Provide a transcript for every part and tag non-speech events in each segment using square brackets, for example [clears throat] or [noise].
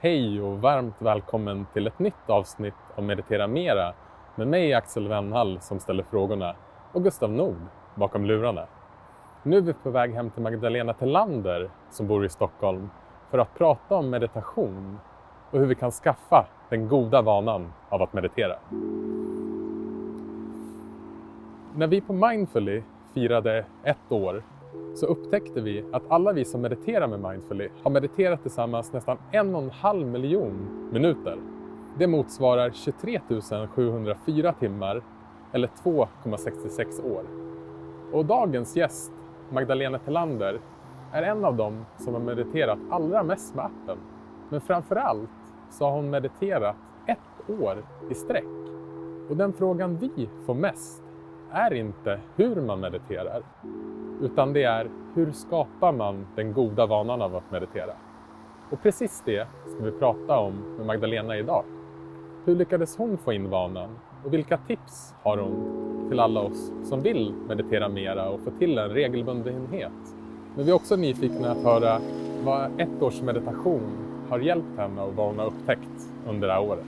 Hej och varmt välkommen till ett nytt avsnitt av Meditera Mera med mig Axel Wennhall som ställer frågorna och Gustav Nord bakom lurarna. Nu är vi på väg hem till Magdalena Tillander som bor i Stockholm för att prata om meditation och hur vi kan skaffa den goda vanan av att meditera. När vi på Mindfully firade ett år så upptäckte vi att alla vi som mediterar med Mindfully har mediterat tillsammans nästan en och en halv miljon minuter. Det motsvarar 23 704 timmar eller 2,66 år. Och dagens gäst, Magdalena Tillander, är en av dem som har mediterat allra mest med appen. Men framför allt så har hon mediterat ett år i sträck. Och den frågan vi får mest är inte hur man mediterar, utan det är hur skapar man den goda vanan av att meditera? Och precis det ska vi prata om med Magdalena idag. Hur lyckades hon få in vanan och vilka tips har hon till alla oss som vill meditera mera och få till en regelbundenhet? Men vi är också nyfikna att höra vad ett års meditation har hjälpt henne och vad hon har upptäckt under det här året.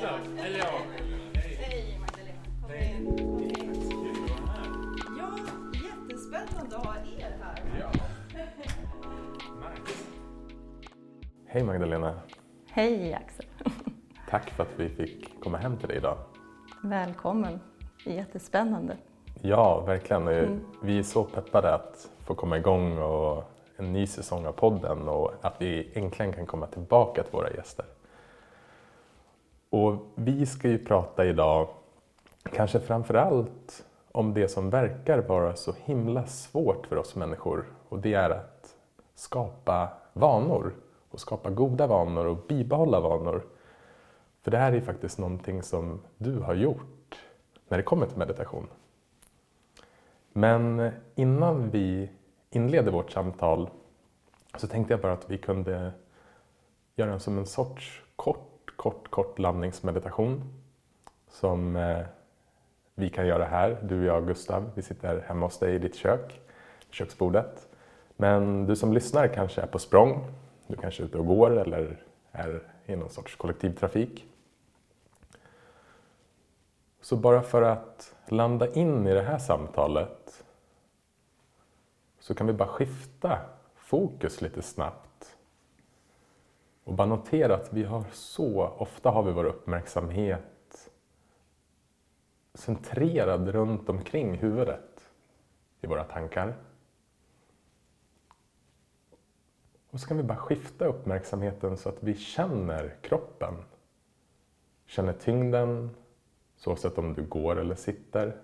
Gustav. Eller ja, hej. Magdalena. Kom Hej. in. Ja, jättespännande att ha er här. Ja. Nice. Hej Magdalena! Hej Axel! Tack för att vi fick komma hem till dig idag. Välkommen! Jättespännande. Ja, verkligen. Vi är så peppade att få komma igång och en ny säsong av podden och att vi äntligen kan komma tillbaka till våra gäster. Och vi ska ju prata idag kanske framför allt om det som verkar vara så himla svårt för oss människor och det är att skapa vanor och skapa goda vanor och bibehålla vanor. För det här är faktiskt någonting som du har gjort när det kommer till meditation. Men innan vi inleder vårt samtal så tänkte jag bara att vi kunde göra som en sorts kort, kort, kort landningsmeditation som eh, vi kan göra här, du och jag Gustav. Vi sitter hemma hos dig i ditt kök, köksbordet. Men du som lyssnar kanske är på språng, du kanske är ute och går eller är i någon sorts kollektivtrafik. Så bara för att landa in i det här samtalet så kan vi bara skifta fokus lite snabbt. Och bara notera att vi har så ofta har vi vår uppmärksamhet centrerad runt omkring huvudet i våra tankar. Och så kan vi bara skifta uppmärksamheten så att vi känner kroppen. Känner tyngden, så oavsett om du går eller sitter.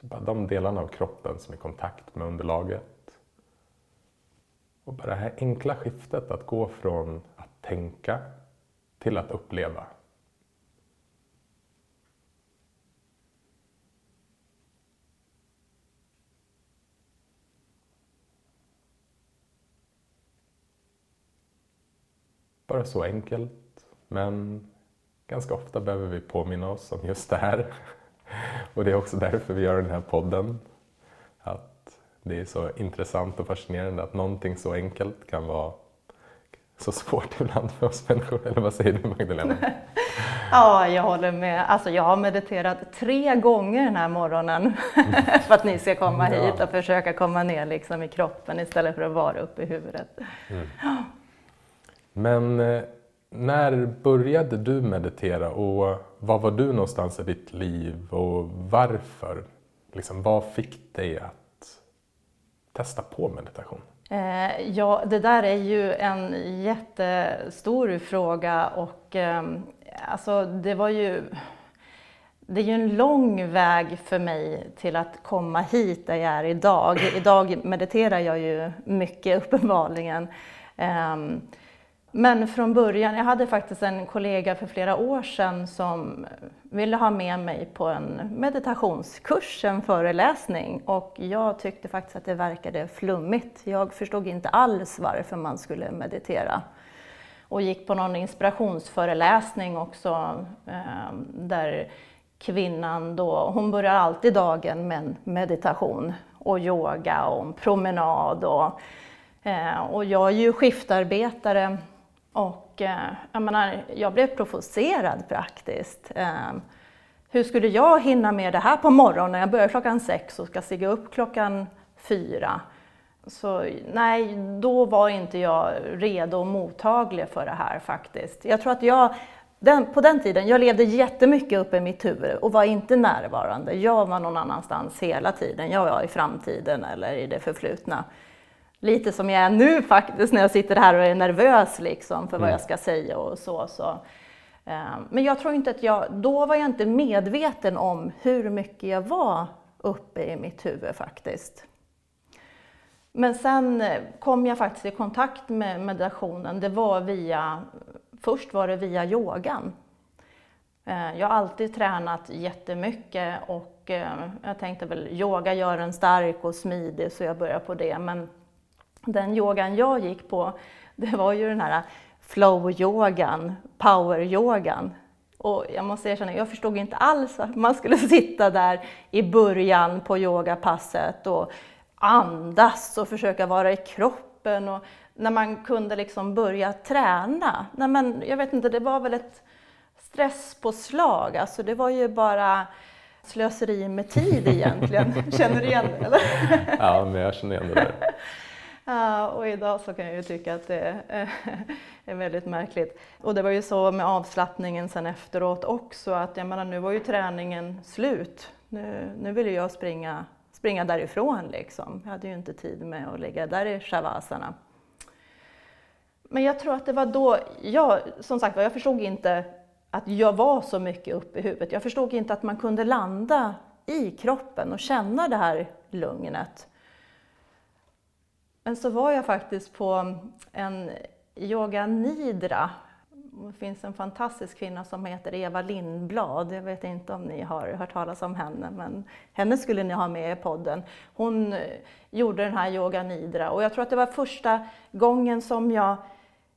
Så bara de delarna av kroppen som är i kontakt med underlaget. Och bara det här enkla skiftet att gå från tänka till att uppleva. Bara så enkelt, men ganska ofta behöver vi påminna oss om just det här. [laughs] Och det är också därför vi gör den här podden. Att det är så intressant och fascinerande att någonting så enkelt kan vara så svårt ibland för oss människor. Eller vad säger du Magdalena? [laughs] Ja, jag håller med. Alltså, jag har mediterat tre gånger den här morgonen [laughs] för att ni ska komma Ja. hit och försöka komma ner liksom i kroppen istället för att vara uppe i huvudet. Men eh, när började du meditera och var var du någonstans i ditt liv och varför? Liksom, vad fick dig att testa på meditation? Eh, ja, det där är ju en jättestor fråga och eh, alltså det var ju det är ju en lång väg för mig till att komma hit där jag är idag. Idag mediterar jag ju mycket [laughs] uppenbarligen. Ehm, men från början, jag hade faktiskt en kollega för flera år sedan som ville ha med mig på en meditationskurs, en föreläsning. Och jag tyckte faktiskt att det verkade flummigt. Jag förstod inte alls varför man skulle meditera. Och gick på någon inspirationsföreläsning också, ehm, där kvinnan då, hon börjar alltid dagen med en meditation och yoga och en promenad. Och, eh, och jag är ju skiftarbetare och eh, jag, menar, jag blev provocerad praktiskt. Eh, hur skulle jag hinna med det här på morgonen? Jag börjar klockan sex och ska stiga upp klockan fyra. Så nej, då var inte jag redo och mottaglig för det här faktiskt. Jag tror att jag, den, på den tiden, jag levde jättemycket uppe i mitt huvud och var inte närvarande. Jag var någon annanstans hela tiden. Jag var i framtiden eller i det förflutna. Lite som jag är nu faktiskt när jag sitter här och är nervös liksom för vad mm. jag ska säga och så. så. Eh, men jag tror inte att jag, då var jag inte medveten om hur mycket jag var uppe i mitt huvud faktiskt. Men sen eh, kom jag faktiskt i kontakt med meditationen. Det var via, först var det via yogan. Eh, jag har alltid tränat jättemycket och jag tänkte väl yoga gör en stark och smidig så jag började på det. Men den yogan jag gick på, det var ju den här flow-yogan, power-yogan. Och jag måste erkänna, jag förstod inte alls att man skulle [laughs] sitta där i början på yogapasset och andas och försöka vara i kroppen. Och när man kunde liksom börja träna. Nej, men jag vet inte, det var väl ett stresspåslag. Alltså det var ju bara slöseri med tid egentligen. [laughs] Känner du igen det? Eller? Ja, men jag känner igen det där. Uh, och idag så kan jag ju tycka att det [laughs] är väldigt märkligt. Och det var ju så med avslappningen sen efteråt också att jag menar nu var ju träningen slut. Nu, nu ville jag springa, springa därifrån liksom. Jag hade ju inte tid med att ligga där i shavasana. Men jag tror att det var då, jag, som sagt jag förstod inte att jag var så mycket uppe i huvudet. Jag förstod inte att man kunde landa i kroppen och känna det här lugnet. Men så var jag faktiskt på en yoga nidra. Det finns en fantastisk kvinna som heter Eva Lindblad. Jag vet inte om ni har hört talas om henne, men henne skulle ni ha med i podden. Hon eh, gjorde den här yoga nidra och jag tror att det var första gången som jag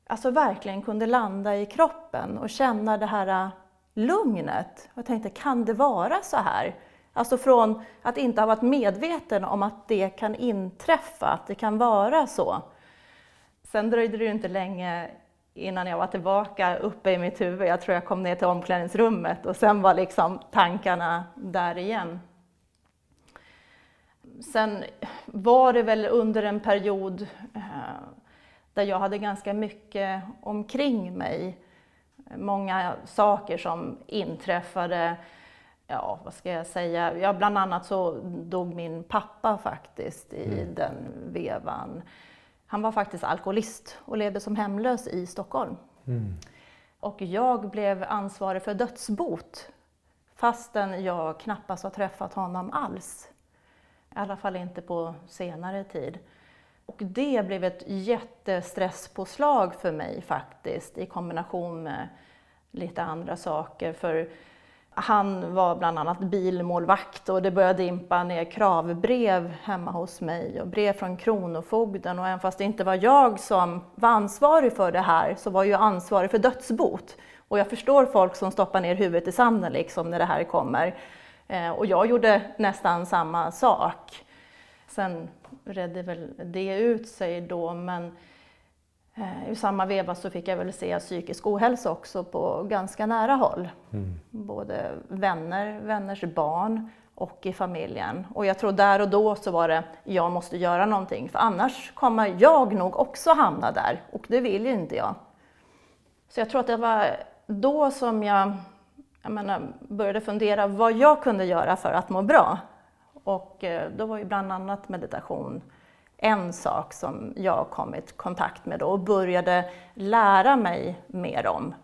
alltså verkligen kunde landa i kroppen och känna det här eh, lugnet. Jag tänkte, kan det vara så här? Alltså från att inte ha varit medveten om att det kan inträffa, att det kan vara så. Sen dröjde det ju inte länge innan jag var tillbaka uppe i mitt huvud. Jag tror jag kom ner till omklädningsrummet och sen var liksom tankarna där igen. Sen var det väl under en period eh, där jag hade ganska mycket omkring mig. Många saker som inträffade ja, vad ska jag säga, ja, bland annat så dog min pappa faktiskt i mm. den vevan. Han var faktiskt alkoholist och levde som hemlös i Stockholm. Mm. Och jag blev ansvarig för dödsbot fastän jag knappast har träffat honom alls. I alla fall inte på senare tid. Och det blev ett jättestresspåslag för mig faktiskt i kombination med lite andra saker. För han var bland annat bilmålvakt och det började dimpa ner kravbrev hemma hos mig och brev från Kronofogden och även fast det inte var jag som var ansvarig för det här så var jag ansvarig för dödsbot. Och jag förstår folk som stoppar ner huvudet i sanden liksom när det här kommer. Eh, och jag gjorde nästan samma sak. Sen redde väl det ut sig då men Eh, I samma veva så fick jag väl se psykisk ohälsa också på ganska nära håll. Mm. Både vänner, vänners barn och i familjen. Och jag tror där och då så var det, jag måste göra någonting för annars kommer jag nog också hamna där och det vill ju inte jag. Så jag tror att det var då som jag, jag menar, började fundera vad jag kunde göra för att må bra. Och eh, då var ju bland annat meditation en sak som jag kommit i kontakt med då och började lära mig mer om.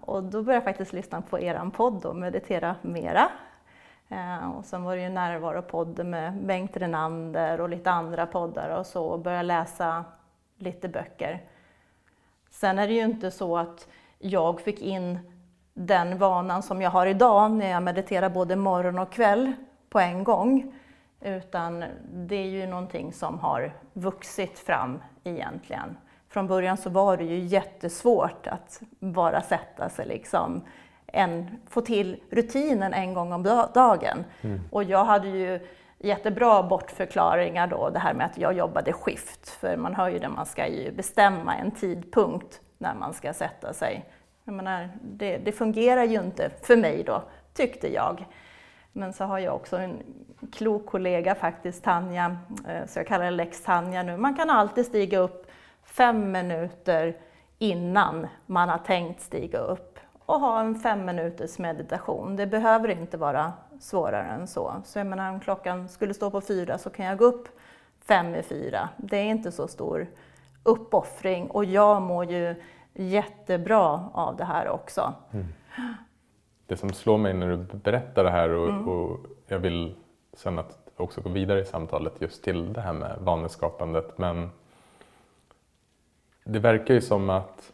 Och då började jag faktiskt lyssna på er podd och meditera mera. Eh, och sen var det ju närvaropodd med Bengt Renander och lite andra poddar och så och började läsa lite böcker. Sen är det ju inte så att jag fick in den vanan som jag har idag när jag mediterar både morgon och kväll på en gång. Utan det är ju någonting som har vuxit fram egentligen. Från början så var det ju jättesvårt att bara sätta sig liksom en, få till rutinen en gång om dagen. Mm. Och jag hade ju jättebra bortförklaringar då, det här med att jag jobbade skift. För man hör ju det, man ska ju bestämma en tidpunkt när man ska sätta sig. Jag menar, det, det fungerar ju inte för mig då, tyckte jag. Men så har jag också en klok kollega faktiskt, Tanja, eh, så jag kallar det lex Tanja nu. Man kan alltid stiga upp fem minuter innan man har tänkt stiga upp och ha en fem minuters meditation. Det behöver inte vara svårare än så. Så jag menar, om klockan skulle stå på fyra så kan jag gå upp fem i fyra. Det är inte så stor uppoffring och jag mår ju jättebra av det här också. Mm. Det som slår mig när du berättar det här och, mm. och jag vill sen att också gå vidare i samtalet just till det här med vaneskapandet men det verkar ju som att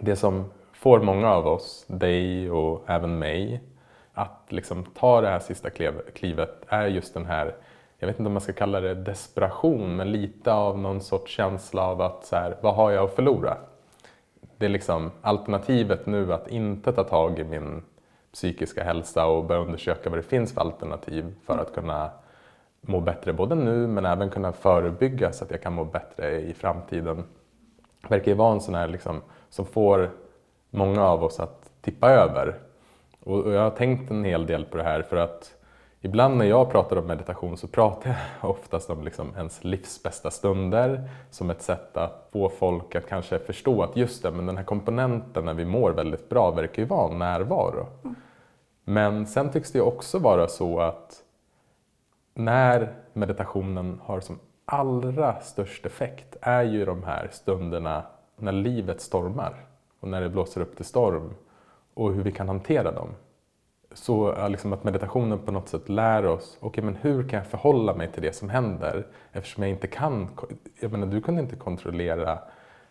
det som får många av oss, dig och även mig, att liksom ta det här sista klivet är just den här, jag vet inte om man ska kalla det desperation, men lite av någon sorts känsla av att så här, vad har jag att förlora? Det är liksom alternativet nu att inte ta tag i min psykiska hälsa och börja undersöka vad det finns för alternativ för att kunna må bättre både nu men även kunna förebygga så att jag kan må bättre i framtiden. Det verkar ju vara en sån här liksom, som får många av oss att tippa över. Och jag har tänkt en hel del på det här för att ibland när jag pratar om meditation så pratar jag [laughs] oftast om liksom ens livs bästa stunder som ett sätt att få folk att kanske förstå att just det, men den här komponenten när vi mår väldigt bra verkar ju vara närvaro. Mm. Men sen tycks det också vara så att när meditationen har som allra störst effekt är ju de här stunderna när livet stormar och när det blåser upp till storm och hur vi kan hantera dem. Så liksom att meditationen på något sätt lär oss, okej okay, men hur kan jag förhålla mig till det som händer eftersom jag inte kan, jag menar du kunde inte kontrollera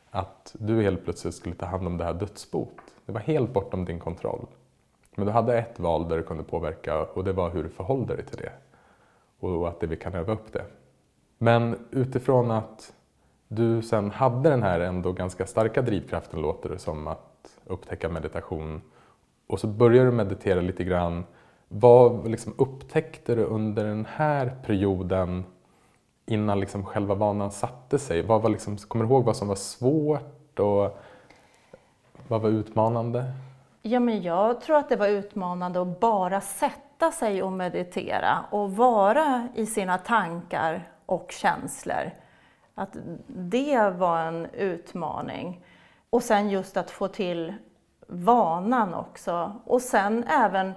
att du helt plötsligt skulle ta hand om det här dödsbot. Det var helt bortom din kontroll. Men du hade ett val där du kunde påverka och det var hur du förhåller dig till det. Och att det vi kan öva upp det. Men utifrån att du sen hade den här ändå ganska starka drivkraften låter det som att upptäcka meditation och så började du meditera lite grann. Vad liksom upptäckte du under den här perioden innan liksom själva vanan satte sig? Vad var liksom, kommer du ihåg vad som var svårt och vad var utmanande? Ja, men jag tror att det var utmanande att bara sätta sig och meditera och vara i sina tankar och känslor. Att det var en utmaning. Och sen just att få till vanan också. Och sen även,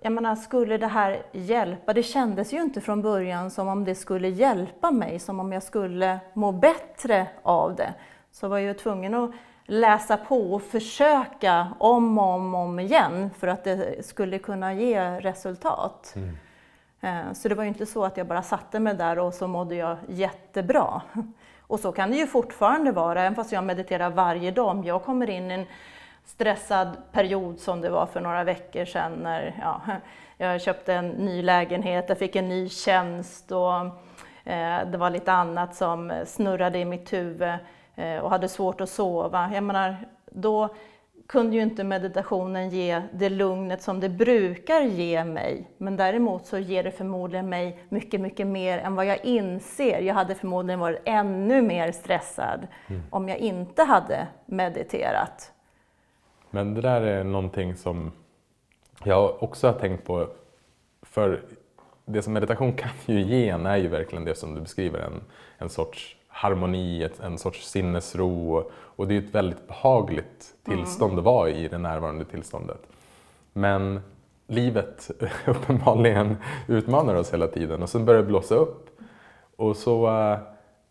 jag menar, skulle det här hjälpa? Det kändes ju inte från början som om det skulle hjälpa mig, som om jag skulle må bättre av det. Så var jag tvungen att läsa på och försöka om och om, om igen för att det skulle kunna ge resultat. Mm. Eh, så det var ju inte så att jag bara satte mig där och så mådde jag jättebra. Och så kan det ju fortfarande vara, även fast jag mediterar varje dag. Om jag kommer in i en stressad period som det var för några veckor sedan när ja, [laughs] jag köpte en ny lägenhet, jag fick en ny tjänst och eh, det var lite annat som snurrade i mitt huvud eh, och hade svårt att sova. Jag menar, då kunde ju inte meditationen ge det lugnet som det brukar ge mig. Men däremot så ger det förmodligen mig mycket, mycket mer än vad jag inser. Jag hade förmodligen varit ännu mer stressad mm. om jag inte hade mediterat. Men det där är någonting som jag också har tänkt på. För det som meditation [laughs] kan ju ge en är ju verkligen det som du beskriver, en, en sorts harmoni, en sorts sinnesro. Och det är ett väldigt behagligt tillstånd att vara i, det närvarande tillståndet. Men livet [laughs] uppenbarligen utmanar oss hela tiden och sen börjar det blåsa upp. Och så uh,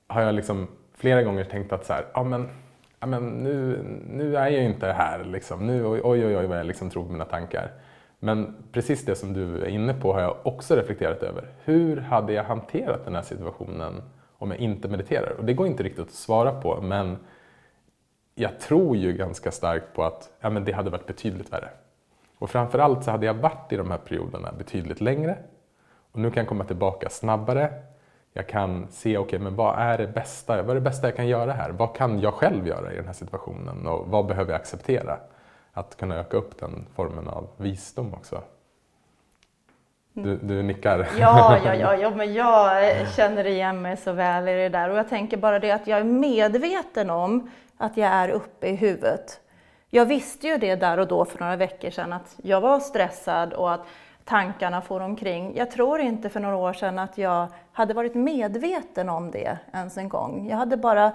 har jag liksom flera gånger tänkt att så här, ah, men, men nu, nu är jag inte här. Liksom. Nu, oj, oj, oj vad jag liksom tror på mina tankar. Men precis det som du är inne på har jag också reflekterat över. Hur hade jag hanterat den här situationen om jag inte mediterar? Och det går inte riktigt att svara på, men jag tror ju ganska starkt på att ja, men det hade varit betydligt värre. Och framförallt så hade jag varit i de här perioderna betydligt längre. Och nu kan jag komma tillbaka snabbare. Jag kan se, okej, okay, men vad är det bästa? Vad är det bästa jag kan göra här? Vad kan jag själv göra i den här situationen? Och vad behöver jag acceptera? att kunna öka upp den formen av visdom också. Du, du nickar. Ja, ja, ja, [laughs] ja, men jag känner igen mig så väl i det där. Och jag tänker bara det att jag är medveten om att jag är uppe i huvudet. Jag visste ju det där och då för några veckor sedan att jag var stressad och att tankarna for omkring. Jag tror inte för några år sedan att jag hade varit medveten om det ens en gång. Jag hade bara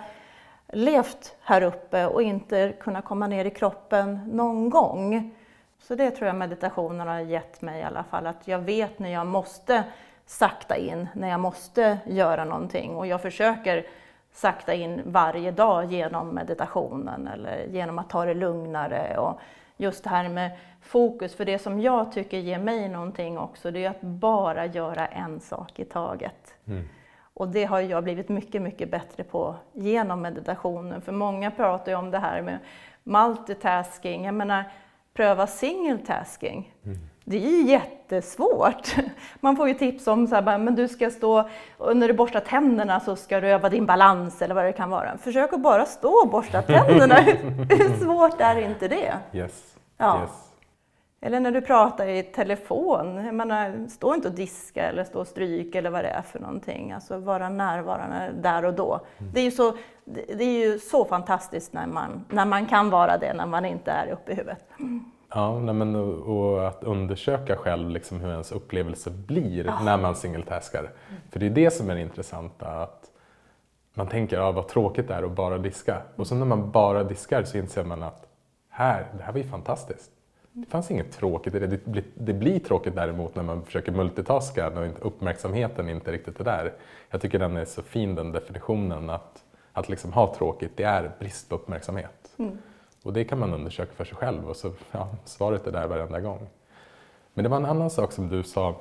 levt här uppe och inte kunnat komma ner i kroppen någon gång. Så det tror jag meditationen har gett mig i alla fall, att jag vet när jag måste sakta in, när jag måste göra någonting och jag försöker sakta in varje dag genom meditationen eller genom att ta det lugnare. Och just det här med fokus, för det som jag tycker ger mig någonting också, det är att bara göra en sak i taget. Mm. Och det har jag blivit mycket, mycket bättre på genom meditationen. För många pratar ju om det här med multitasking. Jag menar, pröva single tasking. Mm. Det är jättesvårt. Man får ju tips om så här, men du ska stå, när du borstar tänderna så ska du öva din balans eller vad det kan vara. Försök att bara stå och borsta tänderna. [laughs] Hur svårt är inte det? Yes. Ja. yes. Eller när du pratar i telefon, jag menar, stå inte och diska eller stå och stryka eller vad det är för någonting. Alltså vara närvarande där och då. Mm. Det, är ju så, det är ju så fantastiskt när man, när man kan vara det, när man inte är uppe i huvudet. Ja, nej, men, och att undersöka själv liksom hur ens upplevelse blir ja. när man singeltaskar. Mm. För det är det som är det intressanta. Att man tänker ja, vad tråkigt det är att bara diska. Och så när man bara diskar så inser man att här, det här var ju fantastiskt. Det fanns inget tråkigt i det. Det blir, det blir tråkigt däremot när man försöker multitaska när uppmärksamheten inte riktigt är där. Jag tycker den är så fin den definitionen att, att liksom ha tråkigt, det är brist på uppmärksamhet. Mm. Och det kan man undersöka för sig själv och så, ja, svaret är där varenda gång. Men det var en annan sak som du sa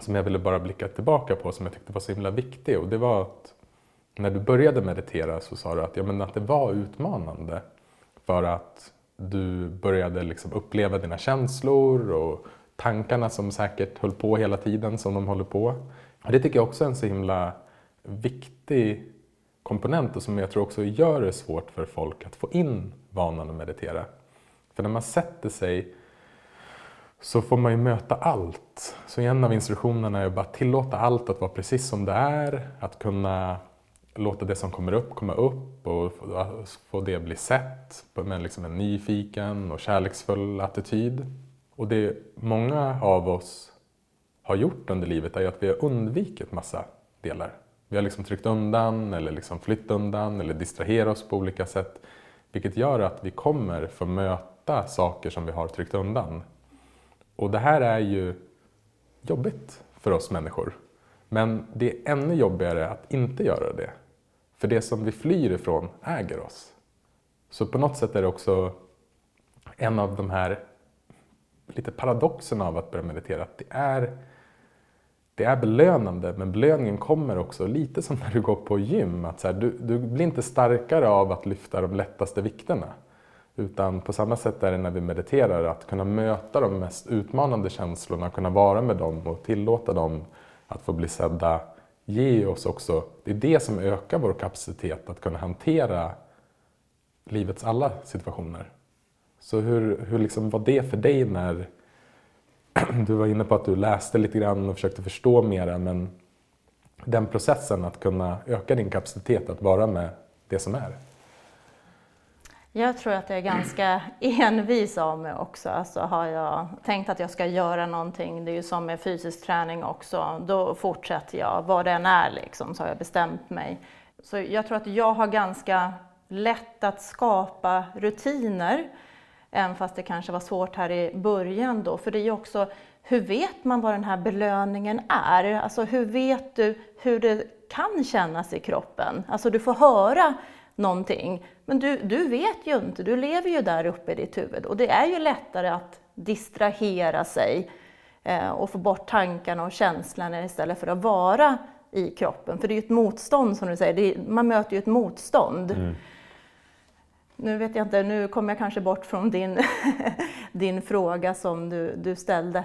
som jag ville bara blicka tillbaka på som jag tyckte var så himla viktig och det var att när du började meditera så sa du att, ja, men att det var utmanande för att du började liksom uppleva dina känslor och tankarna som säkert höll på hela tiden som de håller på. Och det tycker jag också är en så himla viktig komponent och som jag tror också gör det svårt för folk att få in vanan att meditera. För när man sätter sig så får man ju möta allt. Så en av instruktionerna är att bara tillåta allt att vara precis som det är, att kunna låta det som kommer upp komma upp och få det bli sett med liksom en nyfiken och kärleksfull attityd. Och det många av oss har gjort under livet är att vi har undvikit massa delar. Vi har liksom tryckt undan eller liksom flytt undan eller distraherat oss på olika sätt. Vilket gör att vi kommer få möta saker som vi har tryckt undan. Och det här är ju jobbigt för oss människor. Men det är ännu jobbigare att inte göra det. För det som vi flyr ifrån äger oss. Så på något sätt är det också en av de här lite paradoxerna av att börja meditera. Att det är, det är belönande, men belöningen kommer också lite som när du går på gym. Att så här, du, du blir inte starkare av att lyfta de lättaste vikterna. Utan på samma sätt är det när vi mediterar, att kunna möta de mest utmanande känslorna, kunna vara med dem och tillåta dem att få bli sedda ge oss också, det är det som ökar vår kapacitet att kunna hantera livets alla situationer. Så hur, hur liksom var det för dig när [clears throat] du var inne på att du läste lite grann och försökte förstå mera men den processen att kunna öka din kapacitet att vara med det som är? Jag tror att jag är ganska [clears throat] envis av mig också. Alltså har jag tänkt att jag ska göra någonting, det är ju som med fysisk träning också, då fortsätter jag. Vad det än är liksom, så har jag bestämt mig. Så jag tror att jag har ganska lätt att skapa rutiner, även fast det kanske var svårt här i början då. För det är ju också, hur vet man vad den här belöningen är? Alltså hur vet du hur det kan kännas i kroppen? Alltså du får höra någonting. Men du, du vet ju inte, du lever ju där uppe i ditt huvud och det är ju lättare att distrahera sig eh, och få bort tankarna och känslorna istället för att vara i kroppen. För det är ju ett motstånd som du säger, är, man möter ju ett motstånd. Mm. Nu vet jag inte, nu kommer jag kanske bort från din, [laughs] din fråga som du, du ställde.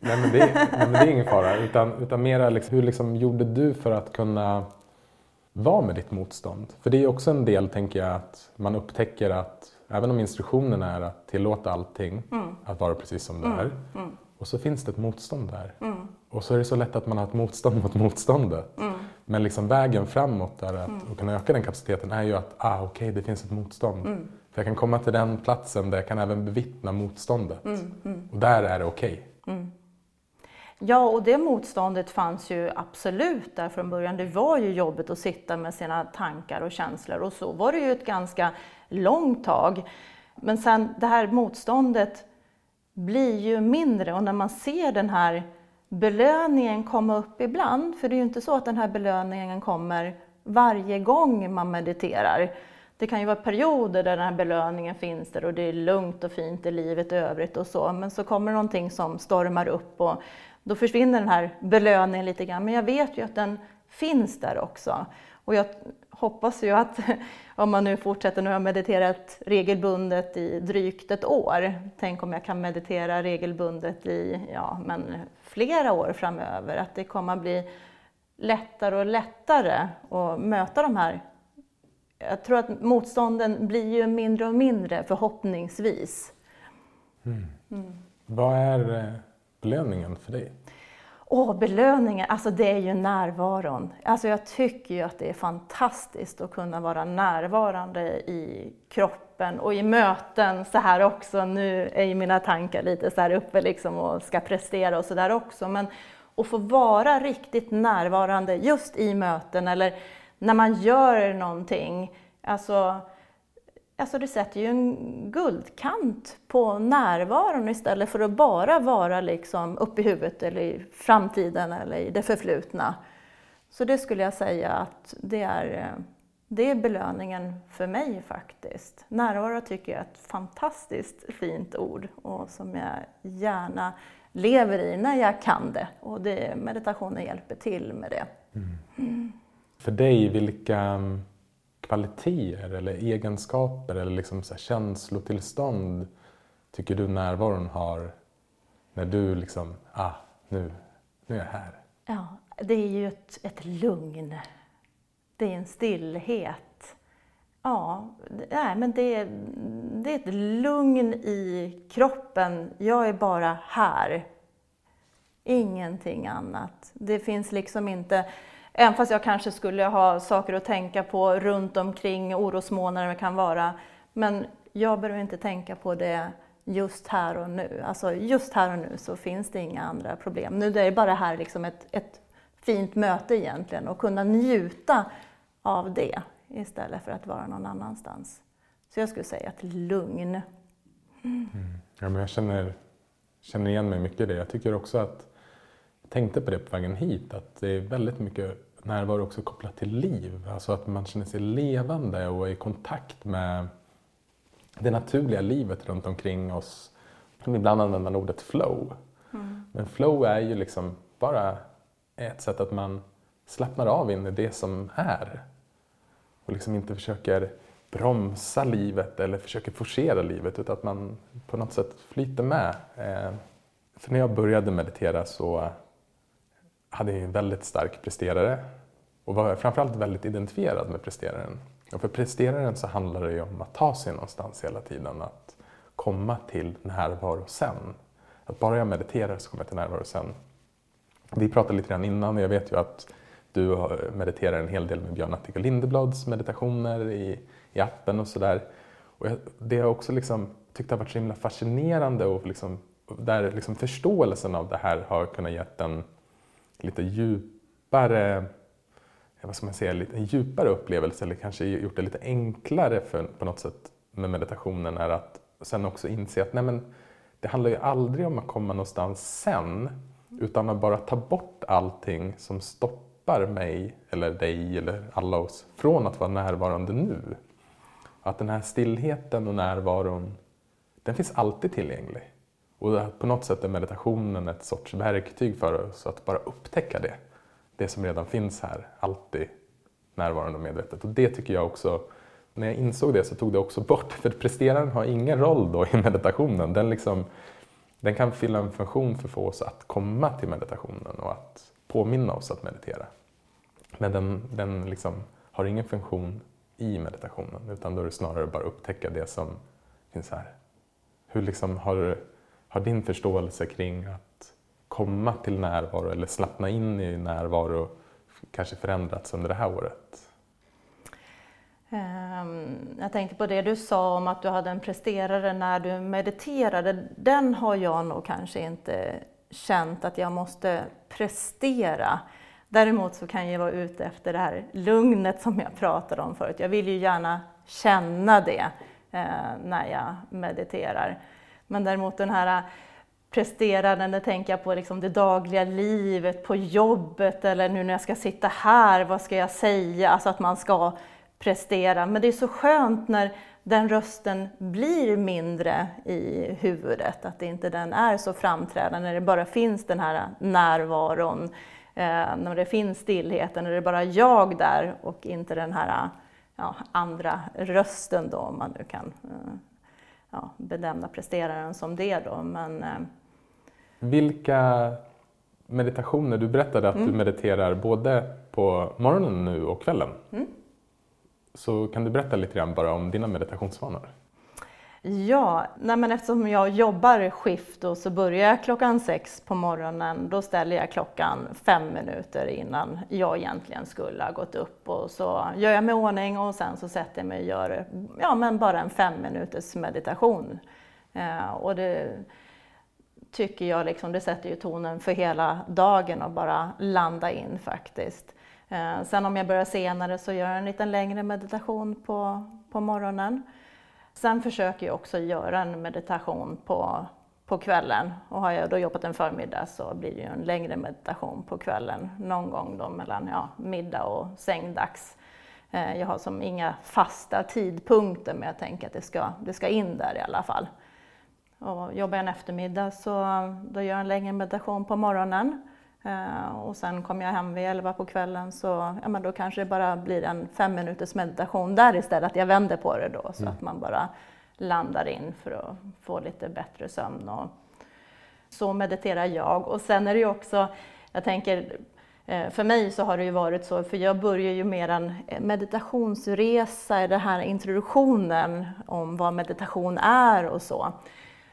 Nej men, det, nej men det är ingen fara, utan, utan mera liksom, hur liksom gjorde du för att kunna vara med ditt motstånd. För det är också en del, tänker jag, att man upptäcker att Även om instruktionen är att tillåta allting Mm. att vara precis som det är. Och så finns det ett motstånd där. Mm. Och så är det så lätt att man har ett motstånd mot motståndet. Men liksom vägen framåt där att och kunna öka den kapaciteten är ju att ah, okej, det finns ett motstånd. För jag kan komma till den platsen där jag kan även bevittna motståndet. Och där är det okej. Ja, och det motståndet fanns ju absolut där från början. Det var ju jobbigt att sitta med sina tankar och känslor och så var det ju ett ganska långt tag. Men sen det här motståndet blir ju mindre och när man ser den här belöningen komma upp ibland, för det är ju inte så att den här belöningen kommer varje gång man mediterar. Det kan ju vara perioder där den här belöningen finns där och det är lugnt och fint i livet i övrigt och så, men så kommer någonting som stormar upp och då försvinner den här belöningen lite grann. Men jag vet ju att den finns där också. Och jag hoppas ju att om man nu fortsätter, nu har jag mediterat regelbundet i drygt ett år. Tänk om jag kan meditera regelbundet i ja, men flera år framöver. Att det kommer att bli lättare och lättare att möta de här jag tror att motstånden blir ju mindre och mindre förhoppningsvis. Vad är eh, belöningen för dig? Åh, belöningen, alltså det är ju närvaron. Alltså jag tycker ju att det är fantastiskt att kunna vara närvarande i kroppen och i möten så här också. Nu är ju mina tankar lite så här uppe liksom och ska prestera och så där också. Men att få vara riktigt närvarande just i möten eller när man gör någonting. Alltså, Alltså det sätter ju en guldkant på närvaron istället för att bara vara liksom uppe i huvudet eller i framtiden eller i det förflutna. Så det skulle jag säga att det är, eh, det är belöningen för mig faktiskt. Närvaro tycker jag är ett fantastiskt fint ord och som jag gärna lever i när jag kan det. Och det, meditationen hjälper till med det. Mm. För dig, vilka mm, kvaliteter eller egenskaper eller liksom så här känslotillstånd tycker du närvaron har när du liksom, ah, nu, nu är jag här? Ja, det är ju ett, ett lugn. Det är en stillhet. Ja, nej, men det det är ett lugn i kroppen. Jag är bara här. Ingenting annat. Det finns liksom inte, även fast jag kanske skulle ha saker att tänka på runt omkring, orosmånader kan vara, men jag behöver inte tänka på det just här och nu. Alltså just här och nu så finns det inga andra problem. Nu är det bara här liksom ett, ett fint möte egentligen och kunna njuta av det istället för att vara någon annanstans. Så jag skulle säga ett lugn. Mm. Ja, men jag känner, känner igen mig mycket i det. Jag tycker också att, jag tänkte på det på vägen hit, att det är väldigt mycket närvaro också kopplat till liv. Alltså att man känner sig levande och är i kontakt med det naturliga livet runt omkring oss. Ibland använder man ordet flow. Men flow är ju liksom bara ett sätt att man slappnar av in i det som är. Och liksom inte försöker bromsa livet eller försöker forcera livet utan att man på något sätt flyter med. Eh, För när jag började meditera så hade jag en väldigt stark presterare och var framförallt väldigt identifierad med presteraren. Och för presteraren så handlar det ju om att ta sig någonstans hela tiden, att komma till närvaro sen. Att bara jag mediterar så kommer jag till närvaro sen. Vi pratade lite grann innan och jag vet ju att du mediterar en hel del med Björn Attike Lindeblads meditationer i, i appen och sådär. Det har jag också liksom tyckt har varit så himla fascinerande och liksom, där liksom förståelsen av det här har kunnat gett en lite djupare vad ska man säga, lite, en djupare upplevelse eller kanske gjort det lite enklare för, på något sätt med meditationen är att sen också inse att nej men, det handlar ju aldrig om att komma någonstans sen utan att bara ta bort allting som stoppar mig eller dig eller alla oss från att vara närvarande nu. Att den här stillheten och närvaron, den finns alltid tillgänglig. Och på något sätt är meditationen ett sorts verktyg för oss att bara upptäcka det. Det som redan finns här, alltid närvarande och medvetet. Och det tycker jag också, när jag insåg det så tog det också bort, för presteraren har ingen roll då i meditationen. Den, liksom, den kan fylla en funktion för att få oss att komma till meditationen och att påminna oss att meditera. Men den, den liksom har ingen funktion i meditationen utan då är det snarare bara upptäcka det som finns här, hur liksom har, har din förståelse kring att komma till närvaro eller slappna in i närvaro kanske förändrats under det här året? Ehm, jag tänkte på det du sa om att du hade en presterare när du mediterade. Den har jag nog kanske inte känt att jag måste prestera. Däremot så kan jag vara ute efter det här lugnet som jag pratade om förut. Jag vill ju gärna känna det eh, när jag mediterar. Men däremot den här äh, presterande, det tänker jag på liksom det dagliga livet, på jobbet eller nu när jag ska sitta här, vad ska jag säga? Alltså att man ska prestera. Men det är så skönt när den rösten blir mindre i huvudet, att inte den är så framträdande, när det bara finns den här närvaron, äh, när det finns stillheten, när det är bara jag där och inte den här äh, ja, andra rösten då, om man nu kan ja, benämna presteraren som det då. Men, eh, Vilka meditationer, du berättade att mm. du mediterar både på morgonen nu och kvällen. Mm. Så kan du berätta lite grann bara om dina meditationsvanor? Ja, nej men eftersom jag jobbar skift och så börjar jag klockan sex på morgonen, då ställer jag klockan fem minuter innan jag egentligen skulle ha gått upp och så gör jag mig i ordning och sen så sätter jag mig och gör ja, men bara en fem minuters meditation. Eh, och det tycker jag liksom, det sätter ju tonen för hela dagen och bara landa in faktiskt. Eh, sen om jag börjar senare så gör jag en lite längre meditation på, på morgonen. Sen försöker jag också göra en meditation på, på kvällen. Och har jag då jobbat en förmiddag så blir det ju en längre meditation på kvällen. Någon gång då mellan ja, middag och sängdags. Eh, jag har som inga fasta tidpunkter men jag tänker att det ska, det ska in där i alla fall. Och jobbar jag en eftermiddag så då gör jag en längre meditation på morgonen. Eh, och sen kommer jag hem vid elva på kvällen så ja, men då kanske det bara blir en fem minuters meditation där istället. Att jag vänder på det då så mm. att man bara landar in för att få lite bättre sömn. Och så mediterar jag. Och sen är det ju också, jag tänker eh, för mig så har det ju varit så, för jag börjar ju med en meditationsresa i den här introduktionen om vad meditation är och så.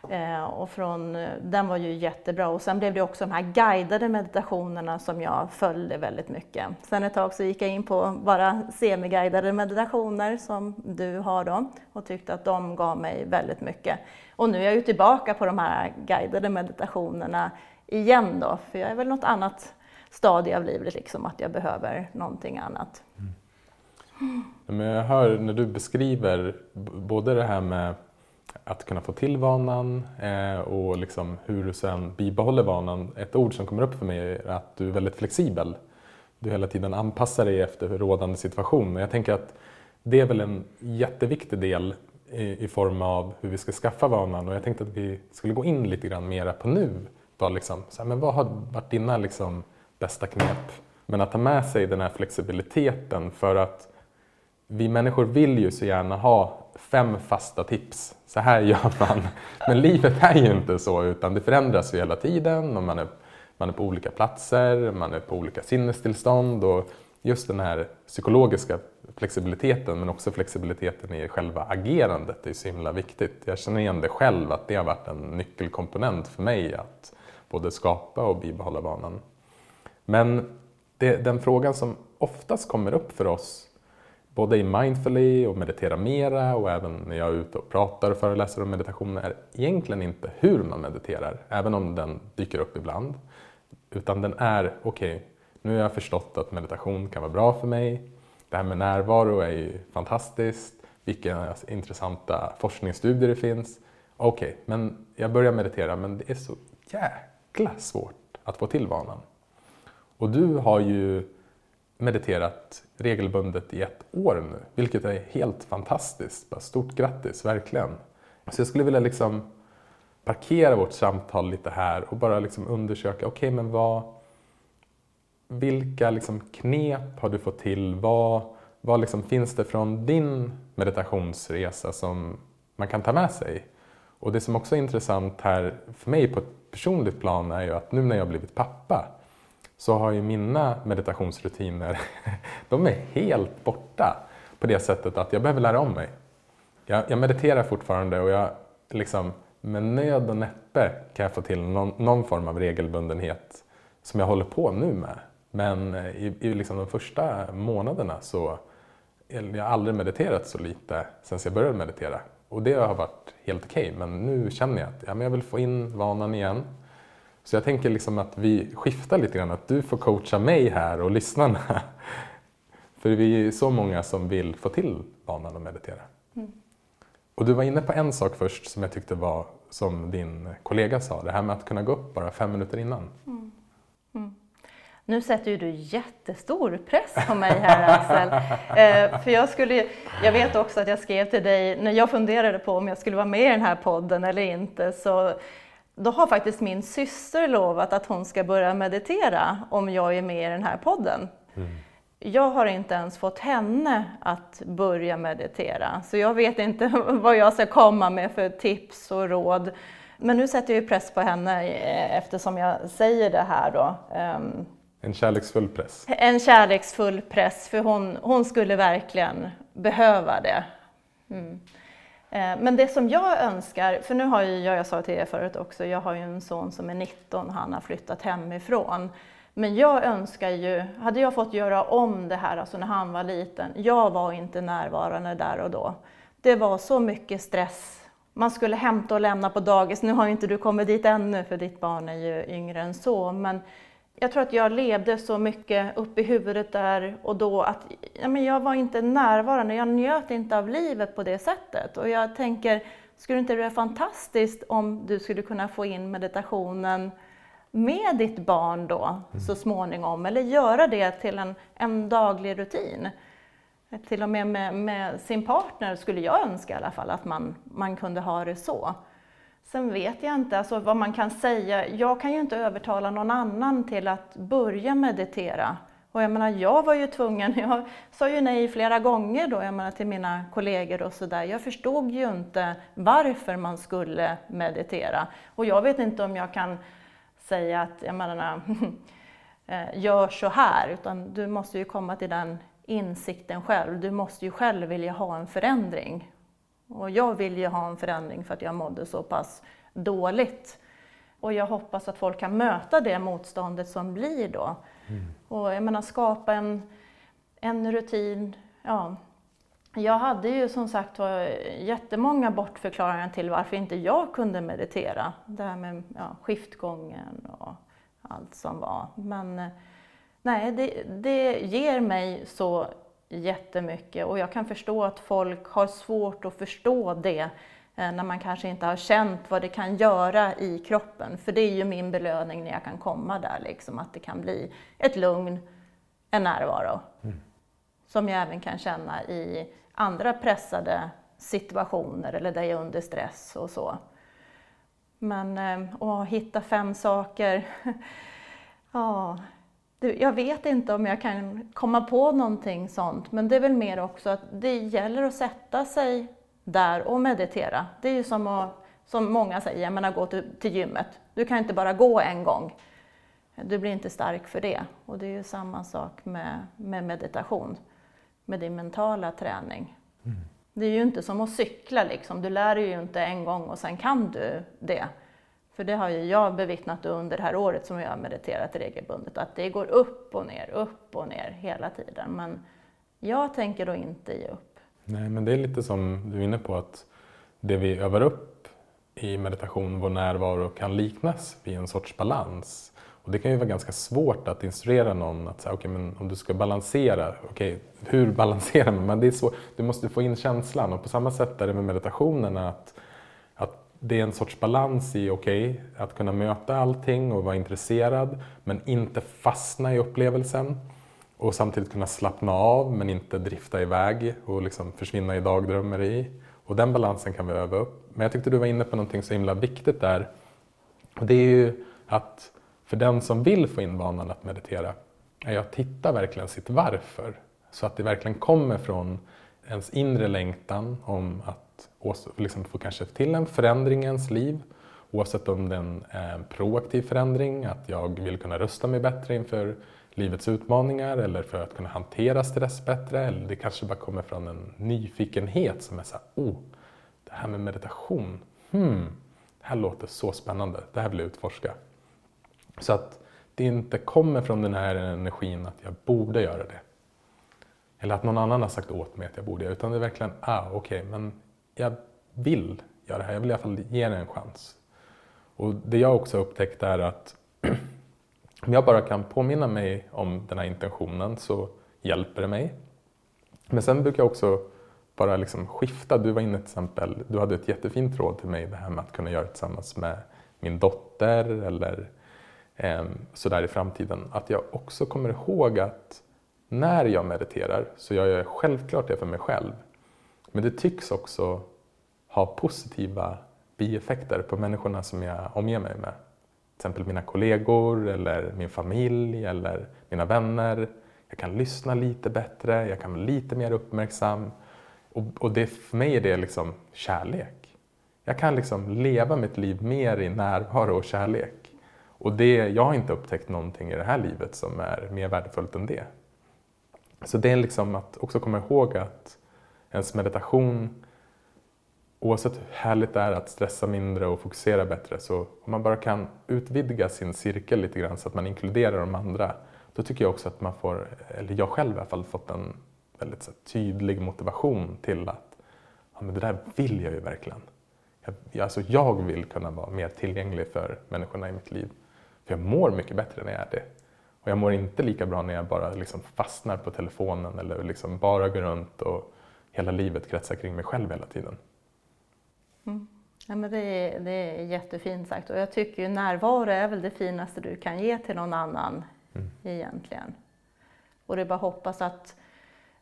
Eh, och från, eh, den var ju jättebra och sen blev det också de här guidade meditationerna som jag följde väldigt mycket. Sen ett tag så gick jag in på bara semiguidade meditationer som du har då och tyckte att de gav mig väldigt mycket. Och nu är jag ju tillbaka på de här guidade meditationerna igen då, för jag är väl något annat stadie av livet, liksom att jag behöver någonting annat. Mm. Men jag hör när du beskriver både det här med att kunna få till vanan eh, och liksom hur du sen bibehåller vanan. Ett ord som kommer upp för mig är att du är väldigt flexibel. Du hela tiden anpassar dig efter rådande situation. Och jag tänker att det är väl en jätteviktig del i, i, form av hur vi ska skaffa vanan. Och jag tänkte att vi skulle gå in lite grann mera på nu. Då liksom, så här, men vad har varit dina liksom, bästa knep? Men att ta med sig den här flexibiliteten för att vi människor vill ju så gärna ha fem fasta tips. Så här gör man. Men livet är ju inte så utan det förändras ju hela tiden och man är, man är på olika platser, man är på olika sinnestillstånd och just den här psykologiska flexibiliteten men också flexibiliteten i själva agerandet är så himla viktigt. Jag känner igen det själv att det har varit en nyckelkomponent för mig att både skapa och bibehålla vanan. Men det, den frågan som oftast kommer upp för oss både i Mindfully och Meditera Mera och även när jag är ute och pratar och föreläser om meditation är egentligen inte hur man mediterar, även om den dyker upp ibland. Utan den är, okej, okay, nu har jag förstått att meditation kan vara bra för mig. Det här med närvaro är ju fantastiskt. Vilka intressanta forskningsstudier det finns. Okej, okay, men jag börjar meditera men det är så jäkla svårt att få till vanan. Och du har ju mediterat regelbundet i ett år nu, vilket är helt fantastiskt. Stort grattis, verkligen. Så jag skulle vilja liksom parkera vårt samtal lite här och bara liksom undersöka, okej okay, men vad, vilka liksom knep har du fått till? Vad, vad liksom finns det från din meditationsresa som man kan ta med sig? Och det som också är intressant här för mig på ett personligt plan är ju att nu när jag blivit pappa så har ju mina meditationsrutiner, [laughs] de är helt borta på det sättet att jag behöver lära om mig. Jag, jag mediterar fortfarande och jag liksom med nöd och näppe kan jag få till någon, någon form av regelbundenhet som jag håller på nu med. Men eh, i, i liksom de första månaderna så eh, jag har aldrig mediterat så lite sen jag började meditera. Och det har varit helt okej, okay. men nu känner jag att ja, men jag vill få in vanan igen. Så jag tänker liksom att vi skiftar lite grann, att du får coacha mig här och lyssnarna. [laughs] För vi är så många som vill få till vanan att meditera. Mm. Och du var inne på en sak först som jag tyckte var som din kollega sa, det här med att kunna gå upp bara fem minuter innan. Mm. Mm. Nu sätter ju du jättestor press på mig här Axel. [laughs] eh, för jag, skulle, jag vet också att jag skrev till dig när jag funderade på om jag skulle vara med i den här podden eller inte. Så då har faktiskt min syster lovat att hon ska börja meditera om jag är med i den här podden. Mm. Jag har inte ens fått henne att börja meditera, så jag vet inte [laughs] vad jag ska komma med för tips och råd. Men nu sätter jag ju press på henne eh, eftersom jag säger det här då. Ehm, en kärleksfull press? En kärleksfull press, för hon, hon skulle verkligen behöva det. Mm. Eh, men det som jag önskar, för nu har ju, jag sa till er förut också, jag har ju en son som är 19, och han har flyttat hemifrån. Men jag önskar ju, hade jag fått göra om det här, alltså när han var liten, jag var inte närvarande där och då. Det var så mycket stress. Man skulle hämta och lämna på dagis, nu har ju inte du kommit dit ännu för ditt barn är ju yngre än så, men jag tror att jag levde så mycket upp i huvudet där och då att ja, men jag var inte närvarande, jag njöt inte av livet på det sättet. Och jag tänker, skulle inte det vara fantastiskt om du skulle kunna få in meditationen med ditt barn då mm. så småningom, eller göra det till en, en daglig rutin. Till och med, med med, sin partner skulle jag önska i alla fall att man, man kunde ha det så. Sen vet jag inte alltså, vad man kan säga. Jag kan ju inte övertala någon annan till att börja meditera. Och jag menar, jag var ju tvungen, [laughs] jag sa ju nej flera gånger då, jag menar till mina kollegor och sådär. Jag förstod ju inte varför man skulle meditera. Och jag vet inte om jag kan säga att, jag menar, [laughs] eh, gör så här, utan du måste ju komma till den insikten själv. Du måste ju själv vilja ha en förändring. Och jag vill ju ha en förändring för att jag mådde så pass dåligt. Och jag hoppas att folk kan möta det motståndet som blir då. Mm. Och jag menar skapa en, en rutin. Ja. Jag hade ju som sagt var jättemånga bortförklaringar till varför inte jag kunde meditera. Det här med ja, skiftgången och allt som var. Men nej, det, det ger mig så jättemycket och jag kan förstå att folk har svårt att förstå det eh, när man kanske inte har känt vad det kan göra i kroppen. För det är ju min belöning när jag kan komma där, liksom, att det kan bli ett lugn, en närvaro. Mm. Som jag även kan känna i andra pressade situationer eller där jag är under stress och så. Men eh, att hitta fem saker, [laughs] ja, jag vet inte om jag kan komma på någonting sånt, men det är väl mer också att det gäller att sätta sig där och meditera. Det är ju som, att, som många säger, jag menar gå till, till gymmet. Du kan inte bara gå en gång. Du blir inte stark för det. Och det är ju samma sak med, med meditation, med din mentala träning. Mm. Det är ju inte som att cykla, liksom. du lär dig ju inte en gång och sen kan du det. För det har ju jag bevittnat under det här året som jag har mediterat regelbundet, att det går upp och ner, upp och ner hela tiden. Men jag tänker då inte ge upp. Nej, men det är lite som du är inne på, att det vi övar upp i meditation, vår närvaro, kan liknas vid en sorts balans. Och det kan ju vara ganska svårt att instruera någon att säga, okay, men om du ska balansera, okay, hur [laughs] balanserar man? Men det är svårt. Du måste få in känslan och på samma sätt är det med meditationen att det är en sorts balans i, okay, att kunna möta allting och vara intresserad men inte fastna i upplevelsen och samtidigt kunna slappna av men inte drifta iväg och liksom försvinna i dagdrömmeri. Och den balansen kan vi öva upp. Men jag tyckte du var inne på någonting så himla viktigt där. Och det är ju att för den som vill få in vanan att meditera är att hitta verkligen sitt varför. Så att det verkligen kommer från ens inre längtan om att liksom få kanske till en förändring i ens liv. Oavsett om det är en eh, proaktiv förändring, att jag vill kunna rösta mig bättre inför livets utmaningar eller för att kunna hantera stress bättre. Eller det kanske bara kommer från en nyfikenhet som är så här, oh, det här med meditation, hmm, det här låter så spännande, det här vill jag utforska. Så att det inte kommer från den här energin att jag borde göra det. Eller att någon annan har sagt åt mig att jag borde göra det, utan det är verkligen, ah okej, okay, men jag vill göra det här, jag vill i alla fall ge det en chans. Och det jag också upptäckt är att [clears throat] om jag bara kan påminna mig om den här intentionen så hjälper det mig. Men sen brukar jag också bara liksom skifta. Du var inne till exempel, du hade ett jättefint råd till mig det här med att kunna göra det tillsammans med min dotter eller eh, sådär i framtiden. Att jag också kommer ihåg att när jag mediterar så gör jag självklart det för mig själv. Men det tycks också ha positiva bieffekter på människorna som jag omger mig med. Till exempel mina kollegor eller min familj eller mina vänner. Jag kan lyssna lite bättre, jag kan vara lite mer uppmärksam. Och, och det, för mig är det liksom kärlek. Jag kan liksom leva mitt liv mer i närvaro och kärlek. Och det, jag har inte upptäckt någonting i det här livet som är mer värdefullt än det. Så det är liksom att också komma ihåg att ens meditation oavsett hur härligt det är att stressa mindre och fokusera bättre så om man bara kan utvidga sin cirkel lite grann så att man inkluderar de andra då tycker jag också att man får, eller jag själv i alla fall, fått en väldigt så, tydlig motivation till att ja, men det där vill jag ju verkligen. Jag, alltså, jag vill kunna vara mer tillgänglig för människorna i mitt liv. För jag mår mycket bättre när jag är det. Och jag mår inte lika bra när jag bara liksom fastnar på telefonen eller liksom bara går runt och hela livet kretsar kring mig själv hela tiden. Mm. Ja, men det, är, det är jättefint sagt och jag tycker ju närvaro är väl det finaste du kan ge till någon annan mm. egentligen. Och det är bara att hoppas att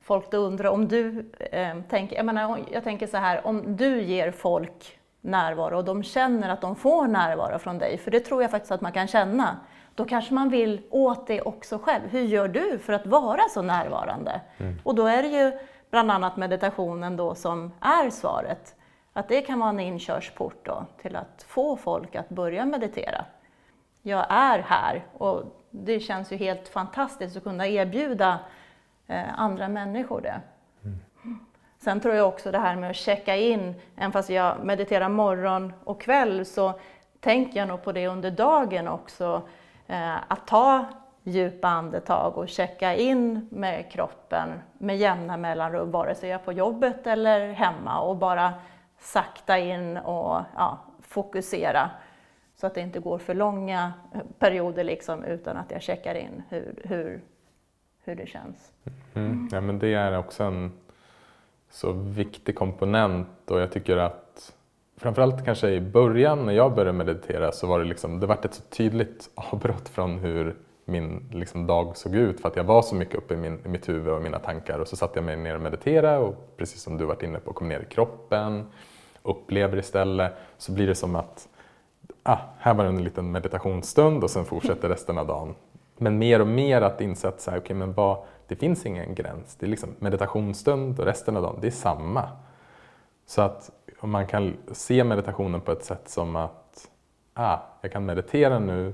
folk då undrar om du eh, tänker, jag menar, jag tänker så här, om du ger folk närvaro och de känner att de får närvaro från dig, för det tror jag faktiskt att man kan känna, då kanske man vill åt det också själv. Hur gör du för att vara så närvarande? Mm. Och då är det ju bland annat meditationen då som är svaret. Att det kan vara en inkörsport då, till att få folk att börja meditera. Jag är här och det känns ju helt fantastiskt att kunna erbjuda eh, andra människor det. Mm. Sen tror jag också det här med att checka in, även fast jag mediterar morgon och kväll så tänker jag nog på det under dagen också. Eh, att ta djupa andetag och checka in med kroppen med jämna mellanrum, vare sig jag är på jobbet eller hemma och bara sakta in och ja, fokusera så att det inte går för långa eh, perioder liksom, utan att jag checkar in hur, hur, hur det känns. Mm. mm. Ja, men det är också en så viktig komponent och jag tycker att framförallt kanske i början när jag började meditera så var det liksom, det vart ett så tydligt [laughs] avbrott från hur min liksom, dag såg ut för att jag var så mycket uppe i, min, i mitt huvud och mina tankar och så satte jag mig ner och mediterade och precis som du varit inne på kom ner i kroppen upplever istället så blir det som att ah, här var en liten meditationsstund och sen fortsätter resten av dagen. Men mer och mer att inse att så här, okay, men vad, det finns ingen gräns. Det är liksom meditationsstund och resten av dagen, det är samma. Så att man kan se meditationen på ett sätt som att ah, jag kan meditera nu,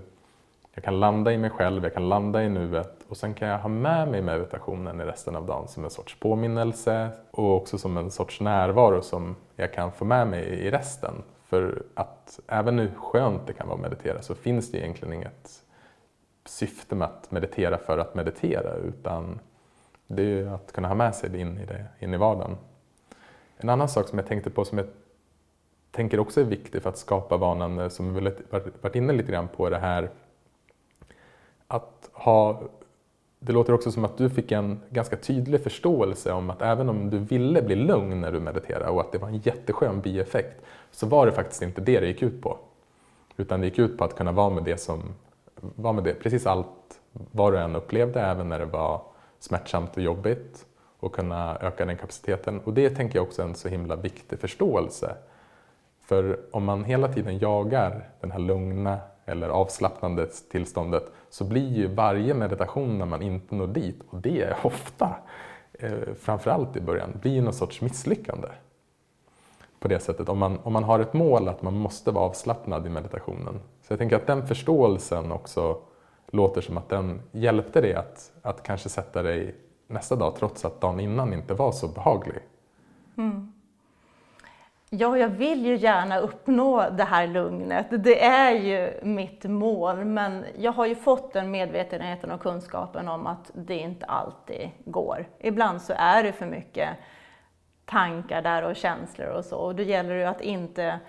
jag kan landa i mig själv, jag kan landa i nuet och sen kan jag ha med mig meditationen i resten av dagen som en sorts påminnelse och också som en sorts närvaro som jag kan få med mig i resten. För att även hur skönt det kan vara att meditera så finns det egentligen inget syfte med att meditera för att meditera utan det är ju att kunna ha med sig det in i, det, in i vardagen. En annan sak som jag tänkte på som jag tänker också är viktig för att skapa vanan, som vi varit inne lite grann på, det här att ha det låter också som att du fick en ganska tydlig förståelse om att även om du ville bli lugn när du mediterade och att det var en jätteskön bieffekt så var det faktiskt inte det det gick ut på. Utan det gick ut på att kunna vara med det som var med det, precis allt vad du än upplevde, även när det var smärtsamt och jobbigt och kunna öka den kapaciteten. Och det tänker jag också är en så himla viktig förståelse. För om man hela tiden jagar den här lugna eller avslappnande tillståndet så blir ju varje meditation när man inte når dit, och det är ofta, eh, framförallt i början, blir ju någon sorts misslyckande. På det sättet, om man, om man har ett mål att man måste vara avslappnad i meditationen. Så jag tänker att den förståelsen också låter som att den hjälpte dig att, att kanske sätta dig nästa dag trots att dagen innan inte var så behaglig. Mm. Ja, jag vill ju gärna uppnå det här lugnet. Det är ju mitt mål, men jag har ju fått den medvetenheten och kunskapen om att det inte alltid går. Ibland så är det för mycket tankar där och känslor och så, och då gäller det att inte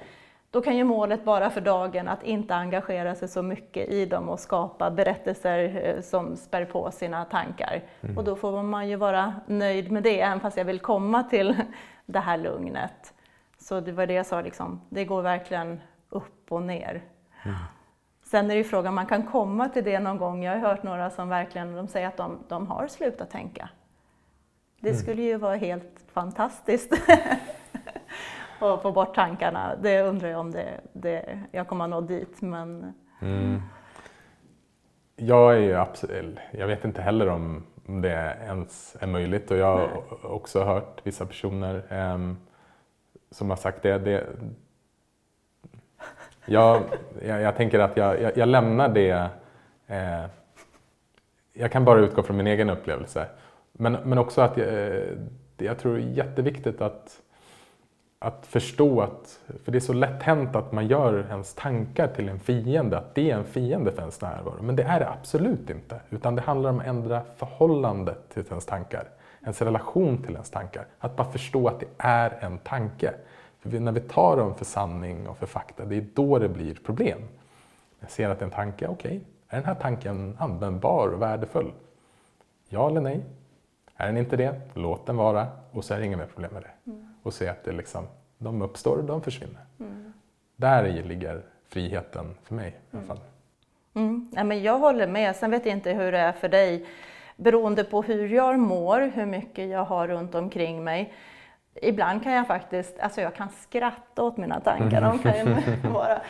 då kan ju målet vara för dagen att inte engagera sig så mycket i dem och skapa berättelser eh, som spär på sina tankar. Mm. Och då får man ju vara nöjd med det, även fast jag vill komma till [laughs] det här lugnet. Så det var det jag sa, liksom, det går verkligen upp och ner. Mm. Sen är det ju frågan, man kan komma till det någon gång. Jag har hört några som verkligen de säger att de, de har slutat tänka. Det mm. skulle ju vara helt fantastiskt [laughs] att få bort tankarna. Det undrar jag om det, det, jag kommer att nå dit. Men... Mm. Jag, är ju absolut, jag vet inte heller om det ens är möjligt och jag har också hört vissa personer um, som har sagt det. det jag, jag, jag tänker att jag, jag, jag lämnar det. Eh, jag kan bara utgå från min egen upplevelse. Men, men också att jag, jag tror det är jätteviktigt att, att förstå att, för det är så lätt hänt att man gör ens tankar till en fiende, att det är en fiende för ens närvaro. Men det är det absolut inte. Utan det handlar om att ändra förhållandet till ens tankar ens relation till ens tankar. Att bara förstå att det är en tanke. För när vi tar dem för sanning och för fakta, det är då det blir problem. Jag ser att det är en tanke, okej, okay, är den här tanken användbar och värdefull? Ja eller nej? Är den inte det, låt den vara och så är det inga mer problem med det. Mm. Och se att det liksom, de uppstår och de försvinner. Mm. Där ligger friheten för mig i alla mm. fall. Mm. Ja, men jag håller med, sen vet jag inte hur det är för dig beroende på hur jag mår, hur mycket jag har runt omkring mig. Ibland kan jag faktiskt, alltså jag kan skratta åt mina tankar. De kan vara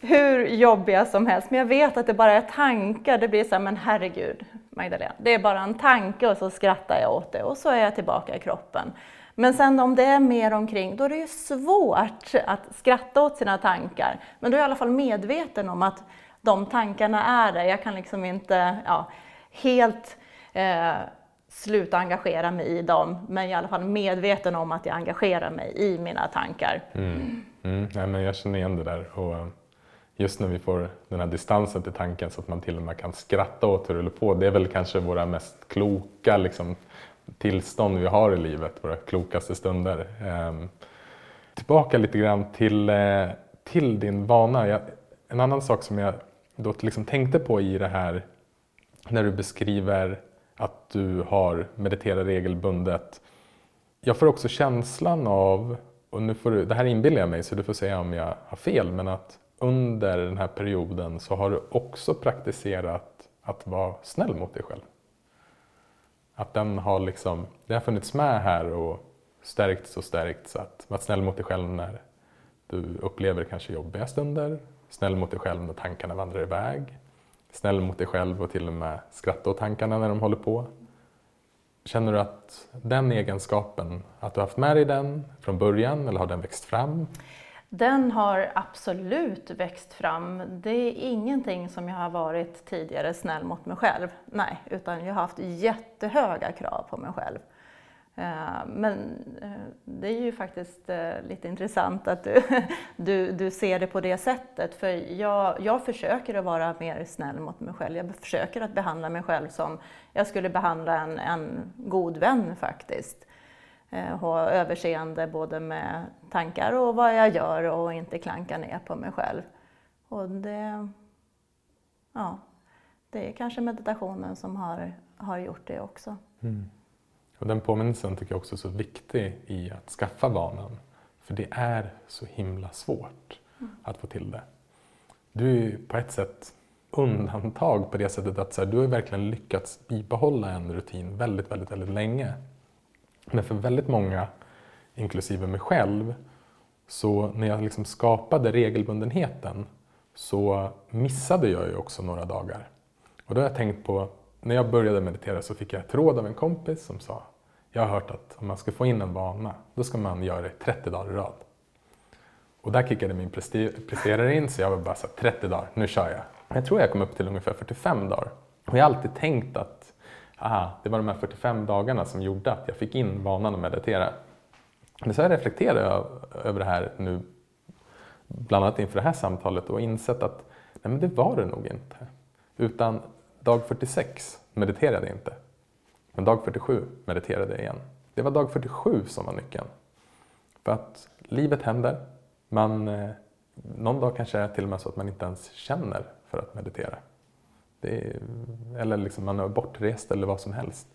hur jobbiga som helst. Men jag vet att det bara är tankar. Det blir så här, men herregud Magdalena, det är bara en tanke och så skrattar jag åt det och så är jag tillbaka i kroppen. Men sen om det är mer omkring, då är det ju svårt att skratta åt sina tankar. Men då är jag i alla fall medveten om att de tankarna är där. Jag kan liksom inte ja, helt eh, sluta engagera mig i dem, men i alla fall medveten om att jag engagerar mig i mina tankar. Mm. Mm. Ja, men jag känner igen det där. Och eh, just när vi får den här distansen till tanken så att man till och med kan skratta åt hur det håller på, det är väl kanske våra mest kloka liksom, tillstånd vi har i livet, våra klokaste stunder. Eh, tillbaka lite grann till, eh, till din vana. Jag, en annan sak som jag då liksom tänkte på i det här när du beskriver att du har mediterat regelbundet. Jag får också känslan av, och nu får du, det här inbillar jag mig så du får säga om jag har fel, men att under den här perioden så har du också praktiserat att vara snäll mot dig själv. Att den har liksom, det har funnits med här och stärkts och stärkts. Att vara snäll mot dig själv när du upplever kanske jobbiga stunder. Snäll mot dig själv när tankarna vandrar iväg snäll mot dig själv och till och med skratta åt tankarna när de håller på. Känner du att den egenskapen, att du haft med dig den från början eller har den växt fram? Den har absolut växt fram. Det är ingenting som jag har varit tidigare snäll mot mig själv. Nej, utan jag har haft jättehöga krav på mig själv. Eh, men eh, det är ju faktiskt eh, lite intressant att du, [laughs] du, du ser det på det sättet. För jag, jag försöker att vara mer snäll mot mig själv. Jag försöker att behandla mig själv som jag skulle behandla en, en god vän faktiskt. Ha överseende både med tankar och vad jag gör och inte klanka ner på mig själv. Och det, ja, det är kanske meditationen som har, har gjort det också. Mm. Och den påminnelsen tycker jag också är så viktig i att skaffa vanan. För det är så himla svårt mm. att få till det. Du är på ett sätt undantag på det sättet att så här, du har verkligen lyckats bibehålla en rutin väldigt, väldigt, väldigt länge. Men för väldigt många, inklusive mig själv, så när jag liksom skapade regelbundenheten så missade jag ju också några dagar. Och då har jag tänkt på, när jag började meditera så fick jag ett råd av en kompis som sa jag har hört att om man ska få in en vana, då ska man göra det 30 dagar i rad. Och där kickade min presterare in, så jag var bara så 30 dagar, nu kör jag. Jag tror jag kom upp till ungefär 45 dagar. Och jag har alltid tänkt att aha, det var de här 45 dagarna som gjorde att jag fick in vanan att meditera. Men så har jag reflekterat över det här nu, bland annat inför det här samtalet och insett att nej men det var det nog inte. Utan dag 46 mediterade jag inte. Men dag 47 mediterade jag igen. Det var dag 47 som var nyckeln. För att livet händer. Man, eh, någon dag kanske är till och med så att man inte ens känner för att meditera. Är, eller liksom man är bortrest eller vad som helst.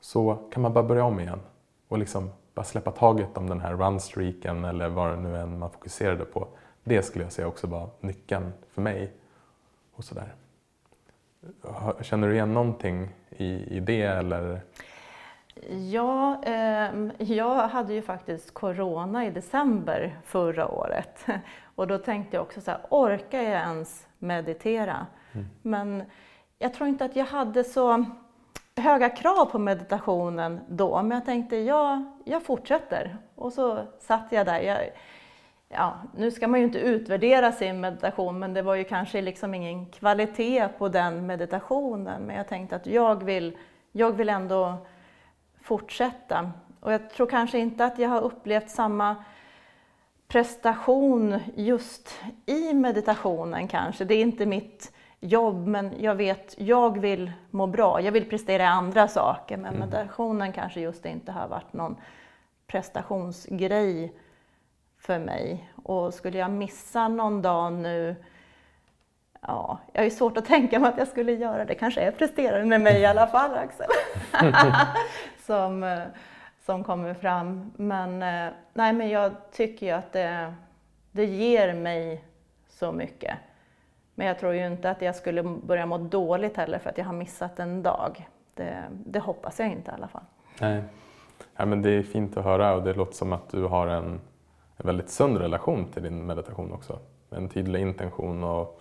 Så kan man bara börja om igen och liksom bara släppa taget om den här runstreaken eller vad det nu än man fokuserade på. Det skulle jag säga också var nyckeln för mig. Och sådär. Känner du igen någonting i, i det eller? Ja, eh, jag hade ju faktiskt corona i december förra året. [laughs] Och då tänkte jag också så här, orkar jag ens meditera? Mm. Men jag tror inte att jag hade så höga krav på meditationen då, men jag tänkte ja, jag fortsätter. Och så satt jag där. Jag, ja, nu ska man ju inte utvärdera sin meditation, men det var ju kanske liksom ingen kvalitet på den meditationen. Men jag tänkte att jag vill, jag vill ändå fortsätta. Och jag tror kanske inte att jag har upplevt samma prestation just i meditationen kanske. Det är inte mitt jobb, men jag vet, jag vill må bra. Jag vill prestera i andra saker, men mm. meditationen kanske just inte har varit någon prestationsgrej för mig. Och skulle jag missa någon dag nu, ja, jag har ju svårt att tänka mig att jag skulle göra det. Kanske är presterande med mig i alla fall, Axel. [laughs] som, eh, som kommer fram. Men, eh, nej, men jag tycker ju att det, det ger mig så mycket. Men jag tror ju inte att jag skulle börja må dåligt heller för att jag har missat en dag. Det, det hoppas jag inte i alla fall. Nej. Ja, men det är fint att höra och det låter som att du har en, en väldigt sund relation till din meditation också. En tydlig intention och,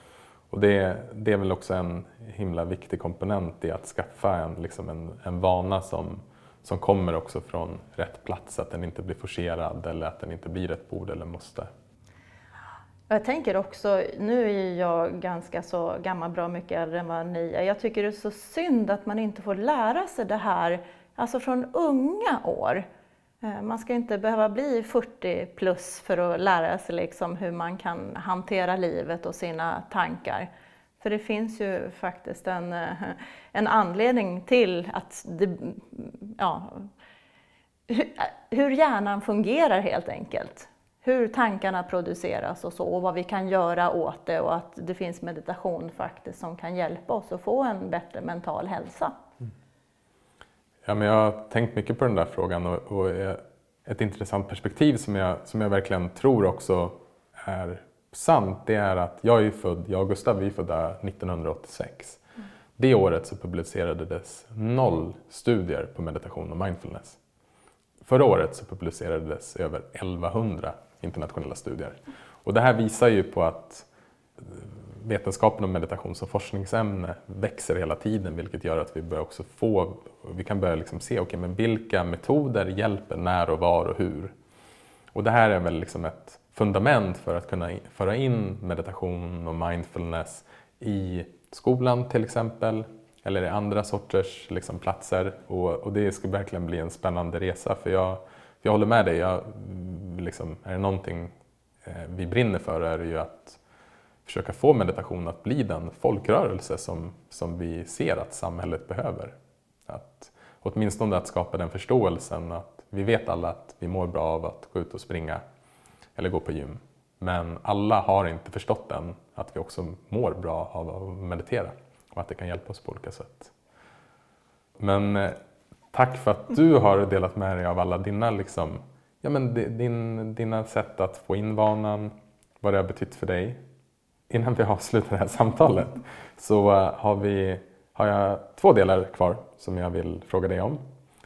och det, det är väl också en himla viktig komponent i att skaffa en, liksom en, en vana som, som kommer också från rätt plats, att den inte blir forcerad eller att den inte blir ett bord eller måste. Jag tänker också, nu är jag ganska så gammal, bra mycket äldre än vad ni är. Jag tycker det är så synd att man inte får lära sig det här, alltså från unga år. Eh, man ska inte behöva bli 40 plus för att lära sig liksom hur man kan hantera livet och sina tankar. För det finns ju faktiskt en, eh, en anledning till att det, ja, hur hjärnan fungerar helt enkelt hur tankarna produceras och så och vad vi kan göra åt det och att det finns meditation faktiskt som kan hjälpa oss att få en bättre mental hälsa. Ja, men jag har tänkt mycket på den där frågan och, och ett intressant perspektiv som jag, som jag verkligen tror också är sant det är att jag är född, jag och Gustav vi är födda 1986. Mm. Det året så publicerades noll studier på meditation och mindfulness. Förra året så publicerades över 1100 internationella studier. Och det här visar ju på att vetenskapen om meditation som forskningsämne växer hela tiden vilket gör att vi börjar också få, vi kan börja liksom se okay, men vilka metoder hjälper när och var och hur. Och det här är väl liksom ett fundament för att kunna föra in meditation och mindfulness i skolan till exempel eller i andra sorters liksom, platser och, och det ska verkligen bli en spännande resa för jag, jag håller med dig. Jag, liksom, är det någonting eh, vi brinner för är det ju att försöka få meditation att bli den folkrörelse som, som vi ser att samhället behöver. Att, åtminstone att skapa den förståelsen att vi vet alla att vi mår bra av att gå ut och springa eller gå på gym. Men alla har inte förstått än att vi också mår bra av att meditera och att det kan hjälpa oss på olika sätt. Men eh, tack för att du har delat med dig av alla dina, liksom, ja, men din, dina sätt att få in vanan, vad det har betytt för dig. Innan vi avslutar det här samtalet så eh, har, vi, har jag två delar kvar som jag vill fråga dig om.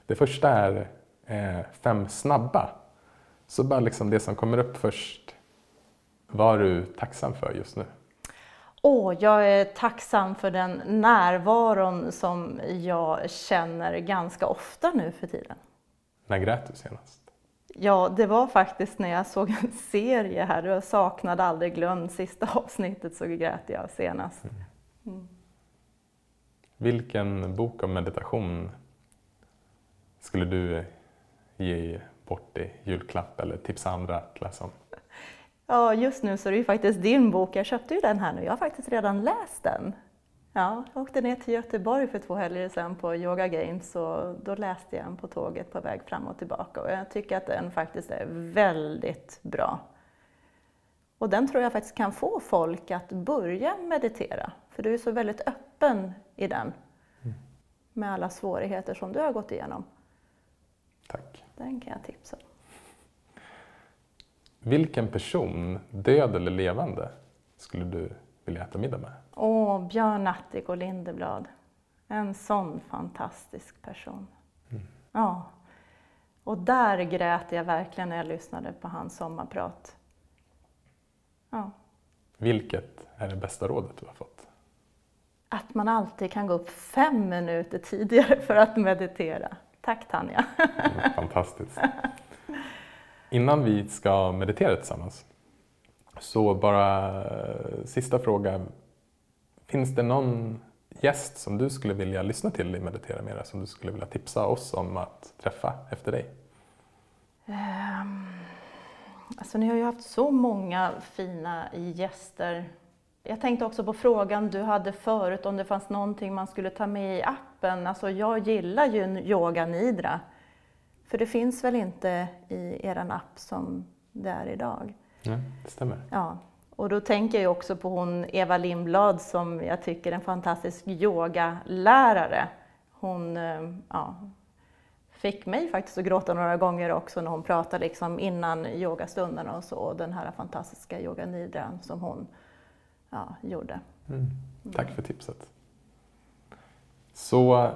Det första är eh, fem snabba. Så bara liksom det som kommer upp först. Vad är du tacksam för just nu? Oh, jag är tacksam för den närvaron som jag känner ganska ofta nu för tiden. När grät du senast? Ja, det var faktiskt när jag såg en serie här, det var Saknad aldrig glömd, sista avsnittet så grät jag senast. Mm. Mm. Vilken bok om meditation skulle du ge bort i julklapp eller tipsa andra att läsa om? Ja, just nu så är det ju faktiskt din bok. Jag köpte ju den här nu. Jag har faktiskt redan läst den. Ja, jag åkte ner till Göteborg för två helger sedan på Yoga Games och då läste jag den på tåget på väg fram och tillbaka och jag tycker att den faktiskt är väldigt bra. Och den tror jag faktiskt kan få folk att börja meditera, för du är så väldigt öppen i den med alla svårigheter som du har gått igenom. Tack. Den kan jag tipsa om. Vilken person, död eller levande, skulle du vilja äta middag med? Åh, Björn Natthik och Lindeblad. En sån fantastisk person. Ja. Och där grät jag verkligen när jag lyssnade på hans sommarprat. Ja. Vilket är det bästa rådet du har fått? Att man alltid kan gå upp fem minuter tidigare för att meditera. Tack Tanja. Mm, Fantastiskt. Innan vi ska meditera tillsammans, så bara eh, sista fråga. Finns det någon gäst som du skulle vilja lyssna till i Meditera Mera som du skulle vilja tipsa oss om att träffa efter dig? Um, Alltså ni har ju haft så många fina gäster. Jag tänkte också på frågan du hade förut om det fanns någonting man skulle ta med i appen. Alltså jag gillar ju Yoga Nidra. För det finns väl inte i er app som det är idag. Ja, det stämmer. Ja, och då tänker jag också på hon Eva Lindblad som jag tycker är en fantastisk yogalärare. Hon eh, ja, fick mig faktiskt att gråta några gånger också när hon pratade liksom innan yogastunderna och så. Och den här fantastiska yoga nidran som hon ja, gjorde. Mm. Tack för tipset. Så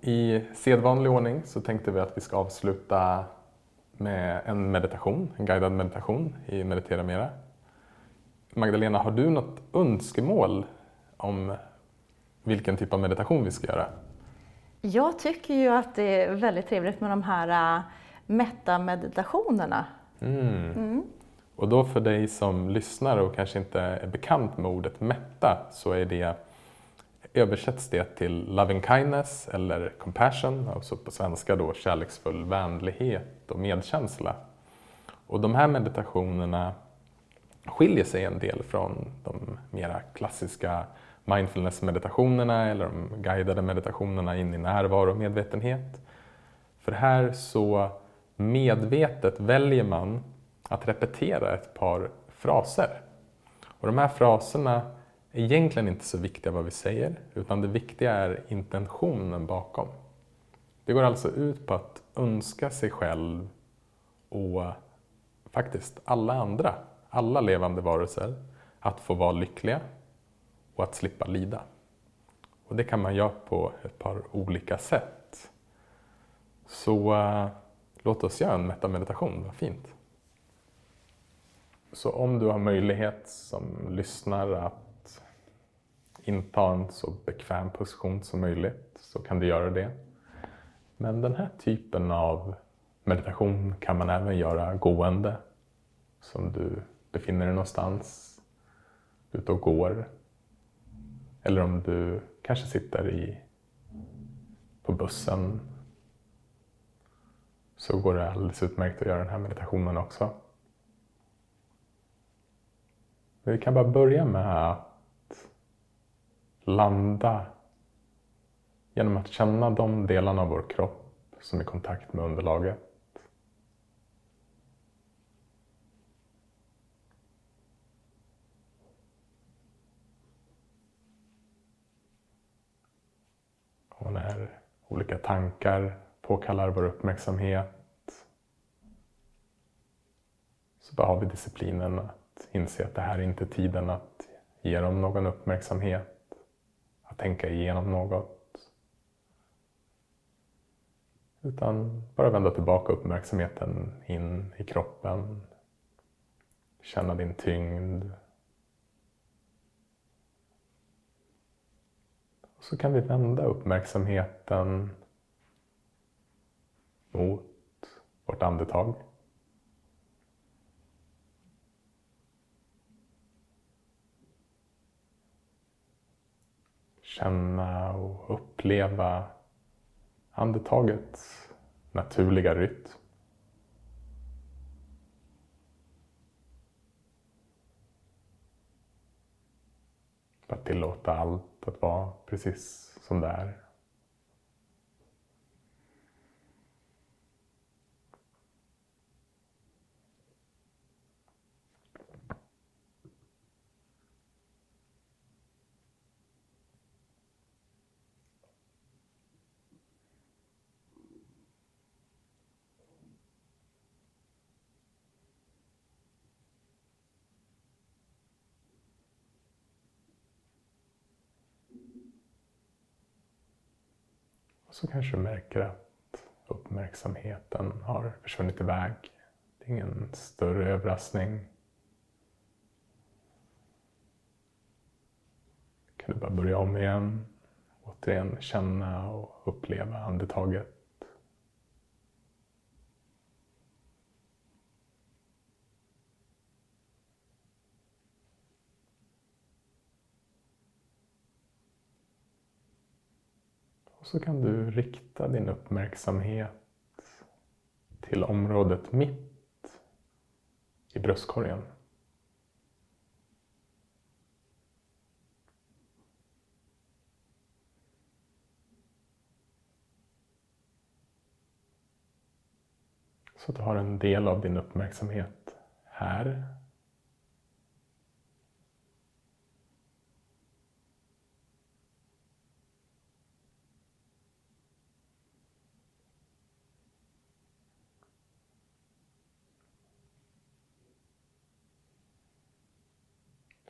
i sedvanlig ordning så tänkte vi att vi ska avsluta med en meditation, en guidad meditation i Meditera Mera. Magdalena, har du något önskemål om vilken typ av meditation vi ska göra? Jag tycker ju att det är väldigt trevligt med de här äh, metta-meditationerna. Mm. Mm. Och då för dig som lyssnar och kanske inte är bekant med ordet mätta så är det, översätts det till loving kindness eller compassion, alltså på svenska då kärleksfull vänlighet och medkänsla. Och de här meditationerna skiljer sig en del från de mera klassiska mindfulness-meditationerna eller de guidade meditationerna in i närvaro och medvetenhet. För här så medvetet väljer man att repetera ett par fraser. Och de här fraserna egentligen inte så viktiga vad vi säger, utan det viktiga är intentionen bakom. Det går alltså ut på att önska sig själv och faktiskt alla andra, alla levande varelser, att få vara lyckliga och att slippa lida. Och det kan man göra på ett par olika sätt. Så äh, låt oss göra en metameditation, vad fint. Så om du har möjlighet som lyssnar att inta en så bekväm position som möjligt så kan du göra det. Men den här typen av meditation kan man även göra gående. Som du befinner dig någonstans, ute och går. Eller om du kanske sitter i, på bussen så går det alldeles utmärkt att göra den här meditationen också. Vi kan bara börja med att landa genom att känna de delarna av vår kropp som är i kontakt med underlaget. Och när olika tankar påkallar vår uppmärksamhet så bara har vi disciplinen att inse att det här är inte tiden att ge dem någon uppmärksamhet, att tänka igenom något. Utan bara vända tillbaka uppmärksamheten in i kroppen. Känna din tyngd. Och så kan vi vända uppmärksamheten mot vårt andetag. känna och uppleva andetagets naturliga rytm. Att tillåta allt att vara precis som det är. Så kanske du märker att uppmärksamheten har försvunnit iväg. Det är ingen större överraskning. Kan du bara börja om igen. Återigen känna och uppleva andetaget. Och så kan du rikta din uppmärksamhet till området mitt i bröstkorgen. Så att du har en del av din uppmärksamhet här.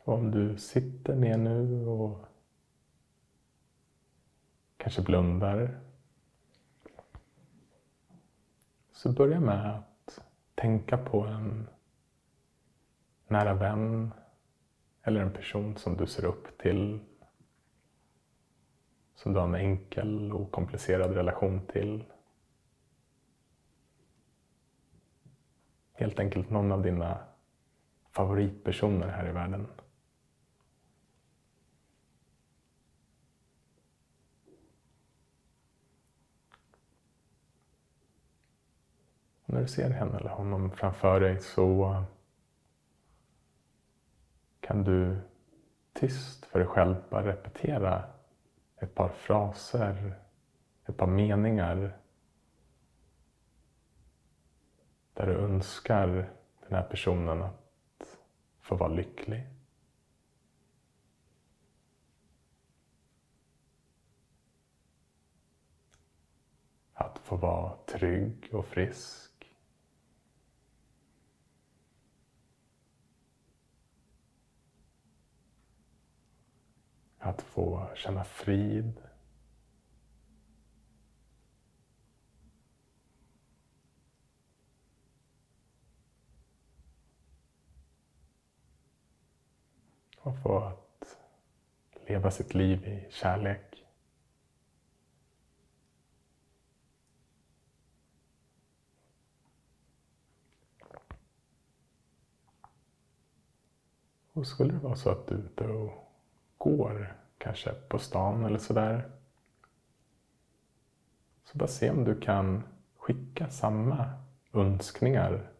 Om du sitter ner nu och kanske blundar så börja med att tänka på en nära vän eller en person som du ser upp till. Som du har en enkel och komplicerad relation till. Helt enkelt någon av dina favoritpersoner här i världen. Och när du ser henne eller honom framför dig så kan du tyst för dig själv bara repetera ett par fraser, ett par meningar där du önskar den här personen att få vara lycklig. Att få vara trygg och frisk. Att få känna frid. Och få att leva sitt liv i kärlek. Och skulle det vara så att du är ute och går, kanske på stan eller sådär. Så bara se om du kan skicka samma önskningar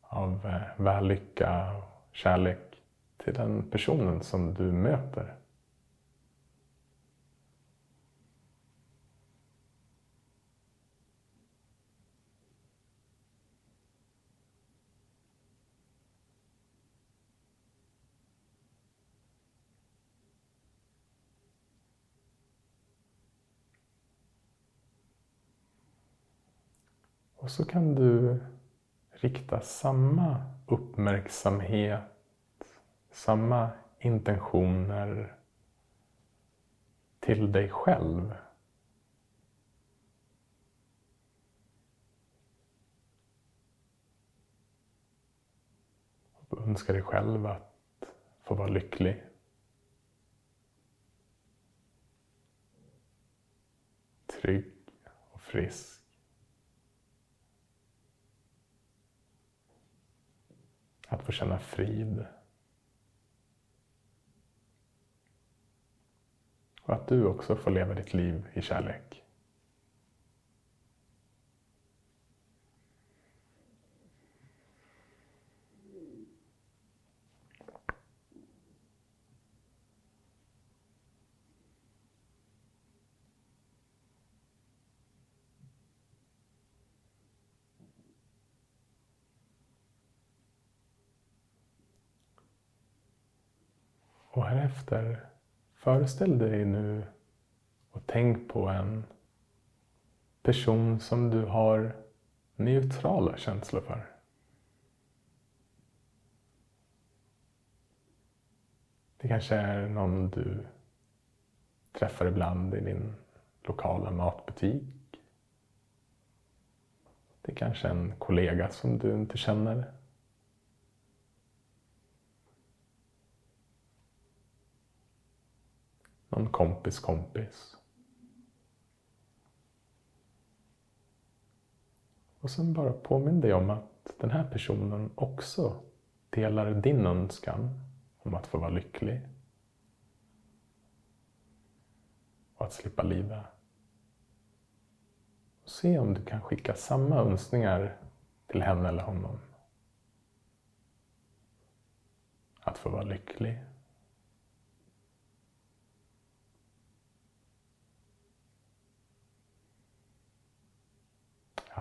av eh, vällycka och kärlek till den personen som du möter. Och så kan du rikta samma uppmärksamhet, samma intentioner till dig själv. Och önska dig själv att få vara lycklig. Trygg och frisk. Att få känna frid. Och att du också får leva ditt liv i kärlek. Och härefter, föreställ dig nu och tänk på en person som du har neutrala känslor för. Det kanske är någon du träffar ibland i din lokala matbutik. Det är kanske en kollega som du inte känner. Någon kompis kompis. Och sen bara påminn dig om att den här personen också delar din önskan om att få vara lycklig och att slippa lida. Se om du kan skicka samma önskningar till henne eller honom. Att få vara lycklig.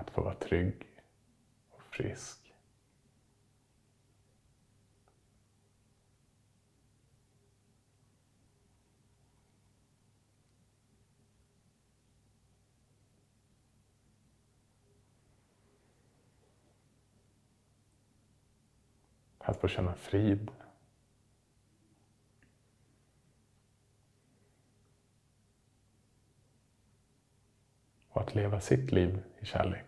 Att få vara trygg och frisk. Att få känna frid. Och att leva sitt liv i kärlek.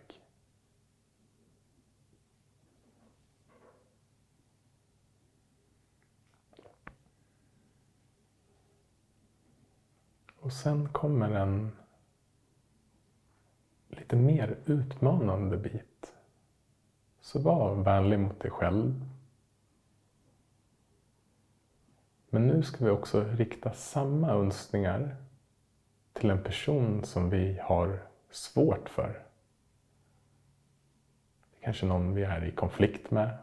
Och sen kommer en lite mer utmanande bit. Så var vänlig mot dig själv. Men nu ska vi också rikta samma önskningar till en person som vi har svårt för. Det är kanske någon vi är i konflikt med.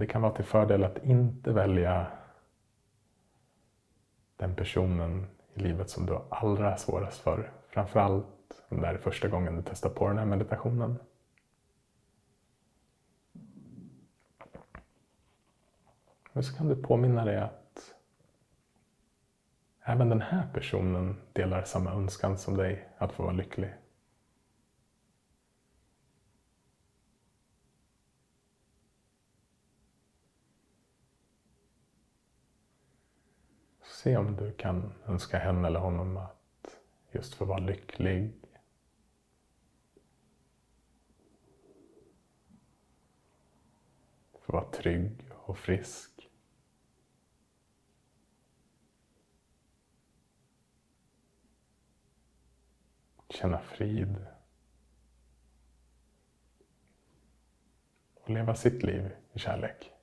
Det kan vara till fördel att inte välja den personen i livet som du har allra svårast för. Framförallt om det här är första gången du testar på den här meditationen. Men så kan du påminna dig att även den här personen delar samma önskan som dig att få vara lycklig. Se om du kan önska henne eller honom att just få vara lycklig. Få vara trygg och frisk. Känna frid. Och leva sitt liv i kärlek.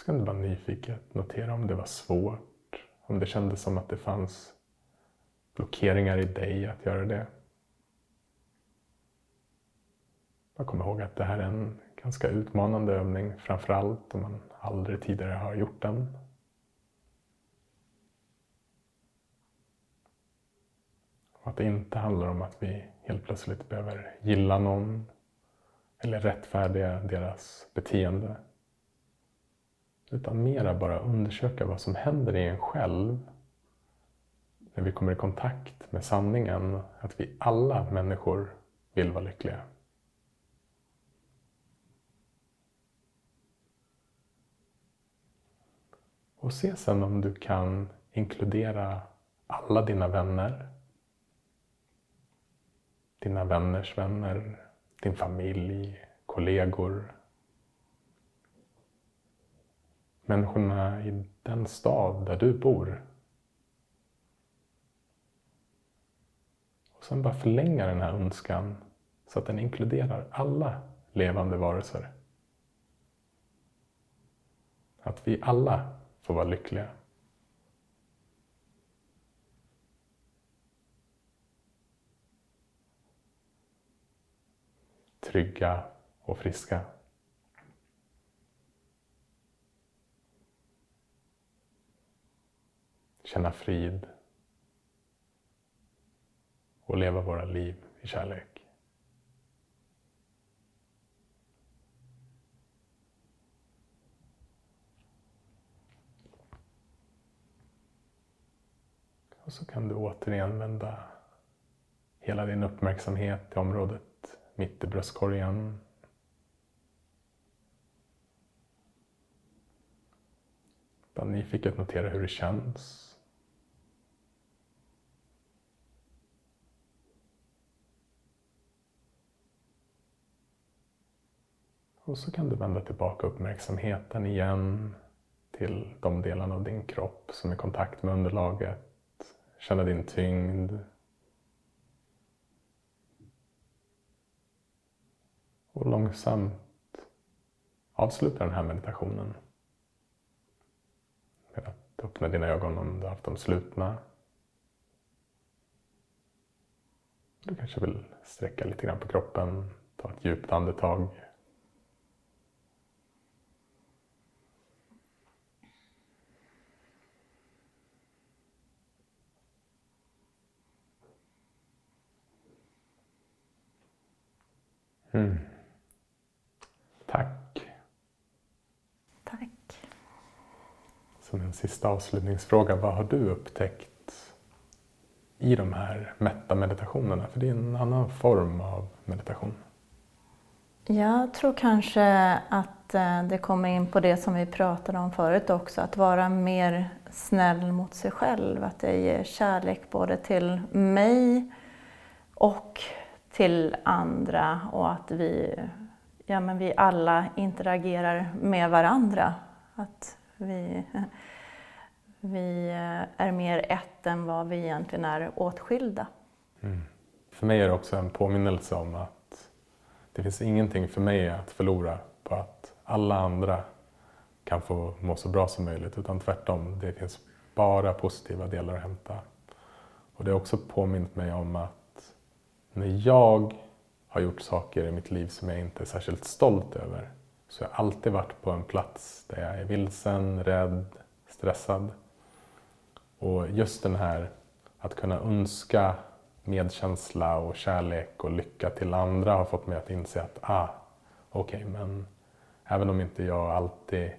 Så kan du bara nyfiket notera om det var svårt, om det kändes som att det fanns blockeringar i dig att göra det. Jag kommer ihåg att det här är en ganska utmanande övning, framförallt om man aldrig tidigare har gjort den. Och att det inte handlar om att vi helt plötsligt behöver gilla någon eller rättfärdiga deras beteende. Utan mera bara undersöka vad som händer i en själv när vi kommer i kontakt med sanningen att vi alla människor vill vara lyckliga. Och se sen om du kan inkludera alla dina vänner, dina vänners vänner, din familj, kollegor, människorna i den stad där du bor. Och sen bara förlänga den här önskan så att den inkluderar alla levande varelser. Att vi alla får vara lyckliga. Trygga och friska. Känna frid och leva våra liv i kärlek. Och så kan du återigen vända hela din uppmärksamhet till området mitt i bröstkorgen. Bara nyfiket notera hur det känns. Och så kan du vända tillbaka uppmärksamheten igen till de delarna av din kropp som är i kontakt med underlaget. Känna din tyngd. Och långsamt avsluta den här meditationen med att öppna dina ögon om du har haft dem slutna. Du kanske vill sträcka lite grann på kroppen, ta ett djupt andetag. Mm. Tack. Tack. Som en sista avslutningsfråga, vad har du upptäckt i de här mätta-meditationerna? För det är en annan form av meditation. Jag tror kanske att eh, det kommer in på det som vi pratade om förut också, att vara mer snäll mot sig själv. Att det ger kärlek både till mig och till andra och att vi, ja, men vi alla interagerar med varandra. Att vi, [laughs] vi eh, är mer ett än vad vi egentligen är åtskilda. Mm. För mig är det också en påminnelse om att det finns ingenting för mig att förlora på att alla andra kan få må så bra som möjligt utan tvärtom, det finns bara positiva delar att hämta. Och det har också påmint mig om att när jag har gjort saker i mitt liv som jag inte är särskilt stolt över så har jag alltid varit på en plats där jag är vilsen, rädd, stressad. Och just den här att kunna önska medkänsla och kärlek och lycka till andra har fått mig att inse att ah, okej, okay, men även om inte jag alltid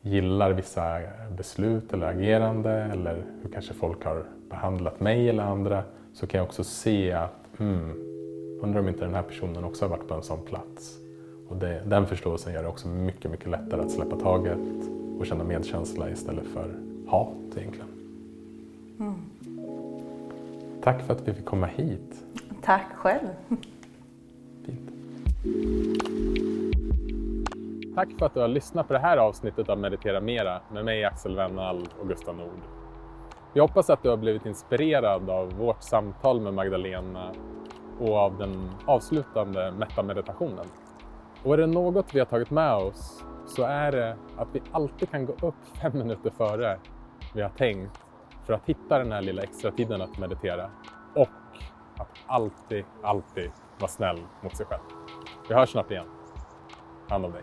gillar vissa beslut eller agerande eller hur kanske folk har behandlat mig eller andra så kan jag också se att mm, undrar om inte den här personen också har varit på en sån plats. Och det, den förståelsen gör det också mycket, mycket lättare att släppa taget och känna medkänsla istället för hat egentligen. Mm. Tack för att vi fick komma hit. Tack själv. Fint. Tack för att du har lyssnat på det här avsnittet av Meditera Mera med mig Axel Wennall och Gustav Nord. Jag hoppas att du har blivit inspirerad av vårt samtal med Magdalena och av den avslutande metameditationen. Och är det något vi har tagit med oss så är det att vi alltid kan gå upp fem minuter före vi har tänkt för att hitta den här lilla extra tiden att meditera. Och att alltid, alltid vara snäll mot sig själv. Vi hörs snart igen. Hand om dig.